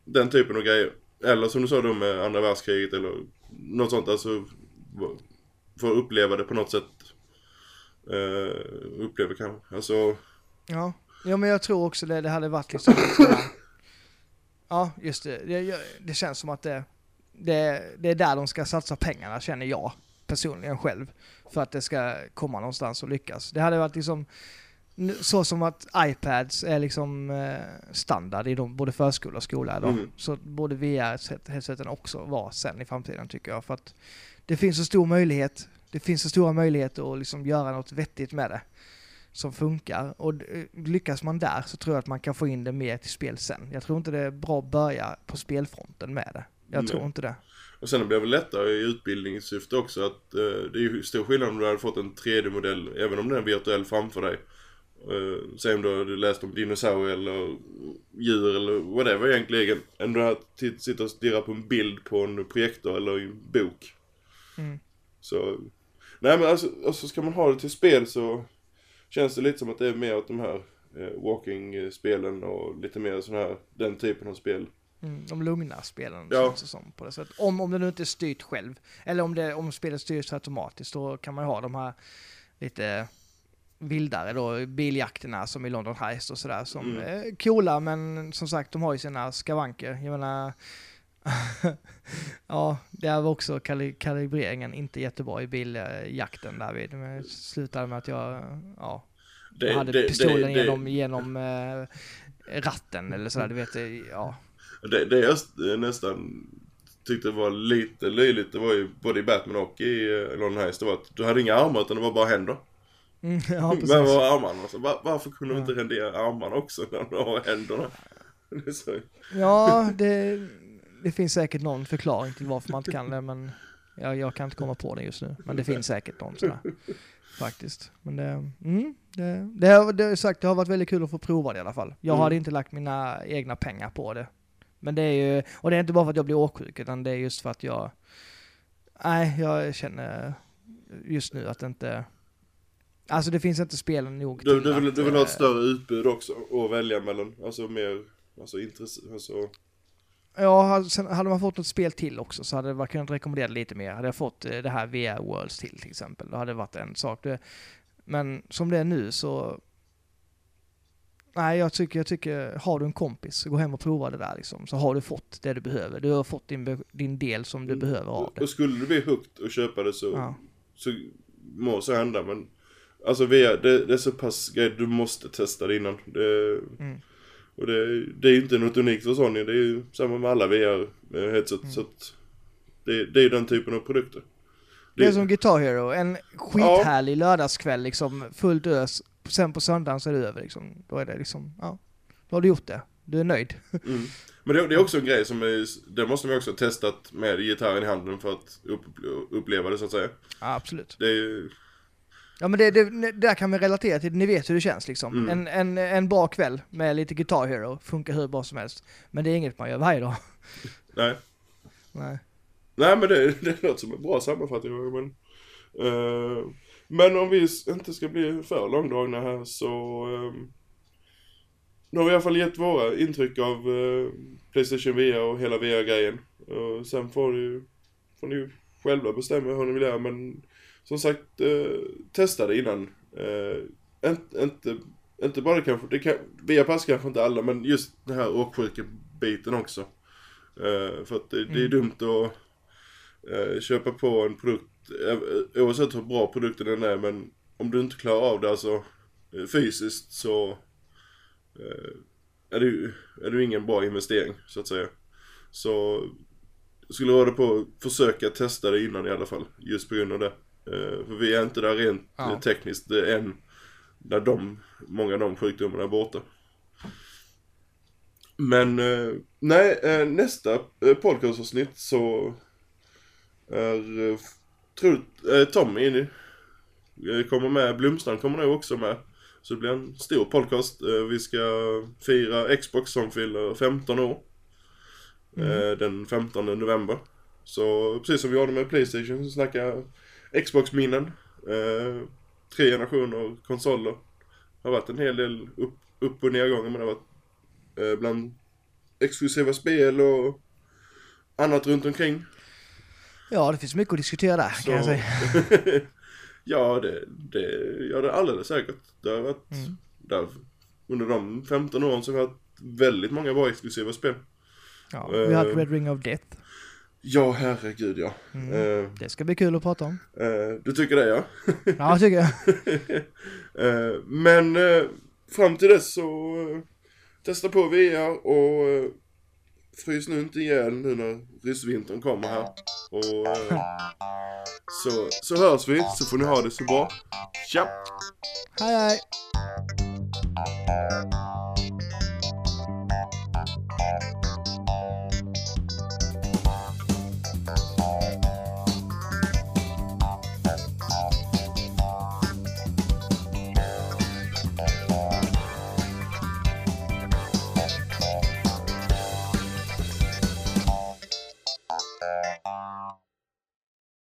den typen av grejer. Eller som du sa då med andra världskriget eller något sånt. Alltså få uppleva det på något sätt. Uh, uppleva kanske. Alltså, Ja. Ja, men jag tror också det, det hade varit liksom sådär. Ja, just det. Det, det känns som att det, det, det är där de ska satsa pengarna, känner jag personligen själv. För att det ska komma någonstans och lyckas. Det hade varit liksom så som att iPads är liksom eh, standard i de, både förskola och skola idag. Mm. Så borde VR-headseten också vara sen i framtiden tycker jag. För att det finns så stor möjlighet. Det finns så stora möjligheter att liksom göra något vettigt med det. Som funkar. Och eh, lyckas man där så tror jag att man kan få in det mer till spel sen. Jag tror inte det är bra att börja på spelfronten med det. Jag Nej. tror inte det. och sen blir det väl lättare i utbildningssyfte också att eh, det är ju stor skillnad om du hade fått en 3D-modell, även om den är virtuell framför dig. Uh, säg om du hade läst om dinosaurier eller djur eller whatever egentligen. Än du hade sitta och stirra på en bild på en projektor eller i en bok. Mm. Så, nej men alltså, alltså ska man ha det till spel så känns det lite som att det är mer åt de här eh, walking-spelen och lite mer sån här, den typen av spel. Mm, de lugna spelen Ja. känns det som på det sättet. Om, om det nu inte är styrt själv. Eller om, det, om spelet styrs automatiskt då kan man ju ha de här lite vildare då, biljakterna som i London Heist och sådär som Mm. är coola men som sagt de har ju sina skavanker. Jag menar Ja, det var också kali kalibreringen inte jättebra i biljakten därvid. Men det slutade med att jag, ja, Det, hade det, pistolen det, genom, genom eh, ratten eller sådär, du vet, ja. Det, jag st- nästan tyckte var lite löjligt, det var ju både i Batman och i uh, London Heist, det var att du hade inga armar utan det var bara händer. Mm, ja, precis. Men var armarna? Alltså, var, varför kunde de Ja. inte rendera armarna också när de har händerna? Ja, det, det finns säkert någon förklaring till varför man inte kan det, men jag, jag kan inte komma på det just nu. Men det finns säkert någon sådär. Faktiskt. Men det, mm, det, det, det, sagt, det har varit väldigt kul att få prova det i alla fall. Jag Mm. hade inte lagt mina egna pengar på det. Men det är ju, och det är inte bara för att jag blir åksjuk, utan det är just för att jag, nej, jag känner just nu att det inte, alltså det finns inte spelen nog du, du, vill, att, du vill ha ett eh, större utbud också att välja mellan, alltså mer, alltså intresse, alltså, Ja, sen hade man fått något spel till också så hade man kunnat rekommendera lite mer. Hade jag fått eh, det här VR Worlds till till exempel, då hade det varit en sak. Det, men som det är nu så... Nej, jag tycker, jag tycker, har du en kompis, gå hem och prova det där liksom. Så har du fått det du behöver. Du har fått din, din del som du Mm. behöver av och det. skulle du bli hooked och köpa det så, Ja. så må så hända men Alltså VR, det, det är så pass grej, du måste testa det innan. Det, Mm. Och det, det är ju inte något unikt för Sony, det är ju samma med alla VR-headset. Mm. Så att det, det är ju den typen av produkter. Det är som Guitar Hero, en Ja. skithärlig lördagskväll liksom, fullt ös. Sen på söndagen så är det över liksom. Då är det liksom, ja. Då har du gjort det. Du är nöjd. Mm. Men det, det är också en grej som är, det måste man också ha testat med gitarren i handen för att upp, uppleva det så att säga. Ja, absolut. Det är Ja men det, det, där kan man relatera till, ni vet hur det känns liksom. Mm. En, en, en bra kväll med lite Guitar Hero funkar hur bra som helst. Men det är inget man gör varje dag. nej. Nej. Nej men det, det låter som en bra sammanfattning. Men, eh, men om vi inte ska bli för långdragna här så um, Nu har vi i alla fall gett våra intryck av eh, Playstation VR och hela VR-grejen. Och sen får ni, får ni själva bestämma hur ni vill göra men som sagt eh, testa det innan. Eh, inte, inte, inte bara kanske, det kan, VR passar kanske inte alla men just den här åksjuka biten också. Eh, för att det, det är Mm. dumt att eh, köpa på en produkt, eh, oavsett hur bra produkten än är, men om du inte klarar av det alltså eh, fysiskt så är det ju är det ingen bra investering så att säga. Så jag skulle råda på att försöka testa det innan i alla fall, just på grund av det. Eh, för vi är inte där rent Ja. eh, tekniskt än, när de, många av de sjukdomarna är borta. Men eh, nej, nästa podcastavsnitt så är, tror Tommy in i- eh, kommer med, Blomstrand kommer nog också med. Så det blir en stor podcast. Vi ska fira Xbox som fyller 15 år. Eh, den 15 november. Så precis som vi gjorde med Playstation så snackar Xbox-minnen. Eh, tre generationer konsoler. Det har varit en hel del upp, upp och nedgångar men det har varit eh, bland exklusiva spel och annat runt omkring. Ja, det finns mycket att diskutera där kan jag säga. ja, det, det gör det alldeles säkert. Det har varit, Mm. där, under de 15 åren så har vi haft väldigt många bra exklusiva spel. Ja, vi har haft Eh. Red Ring of Death. Ja, herregud ja. Mm. Eh, Det ska bli kul att prata om. eh, du tycker det ja? Ja, tycker jag. Eh, men fram till dess så testa på VR och frys nu inte ihjäl nu när ryssvintern kommer här. Och så, så hörs vi så får ni ha det så bra. Tja! Hej hej!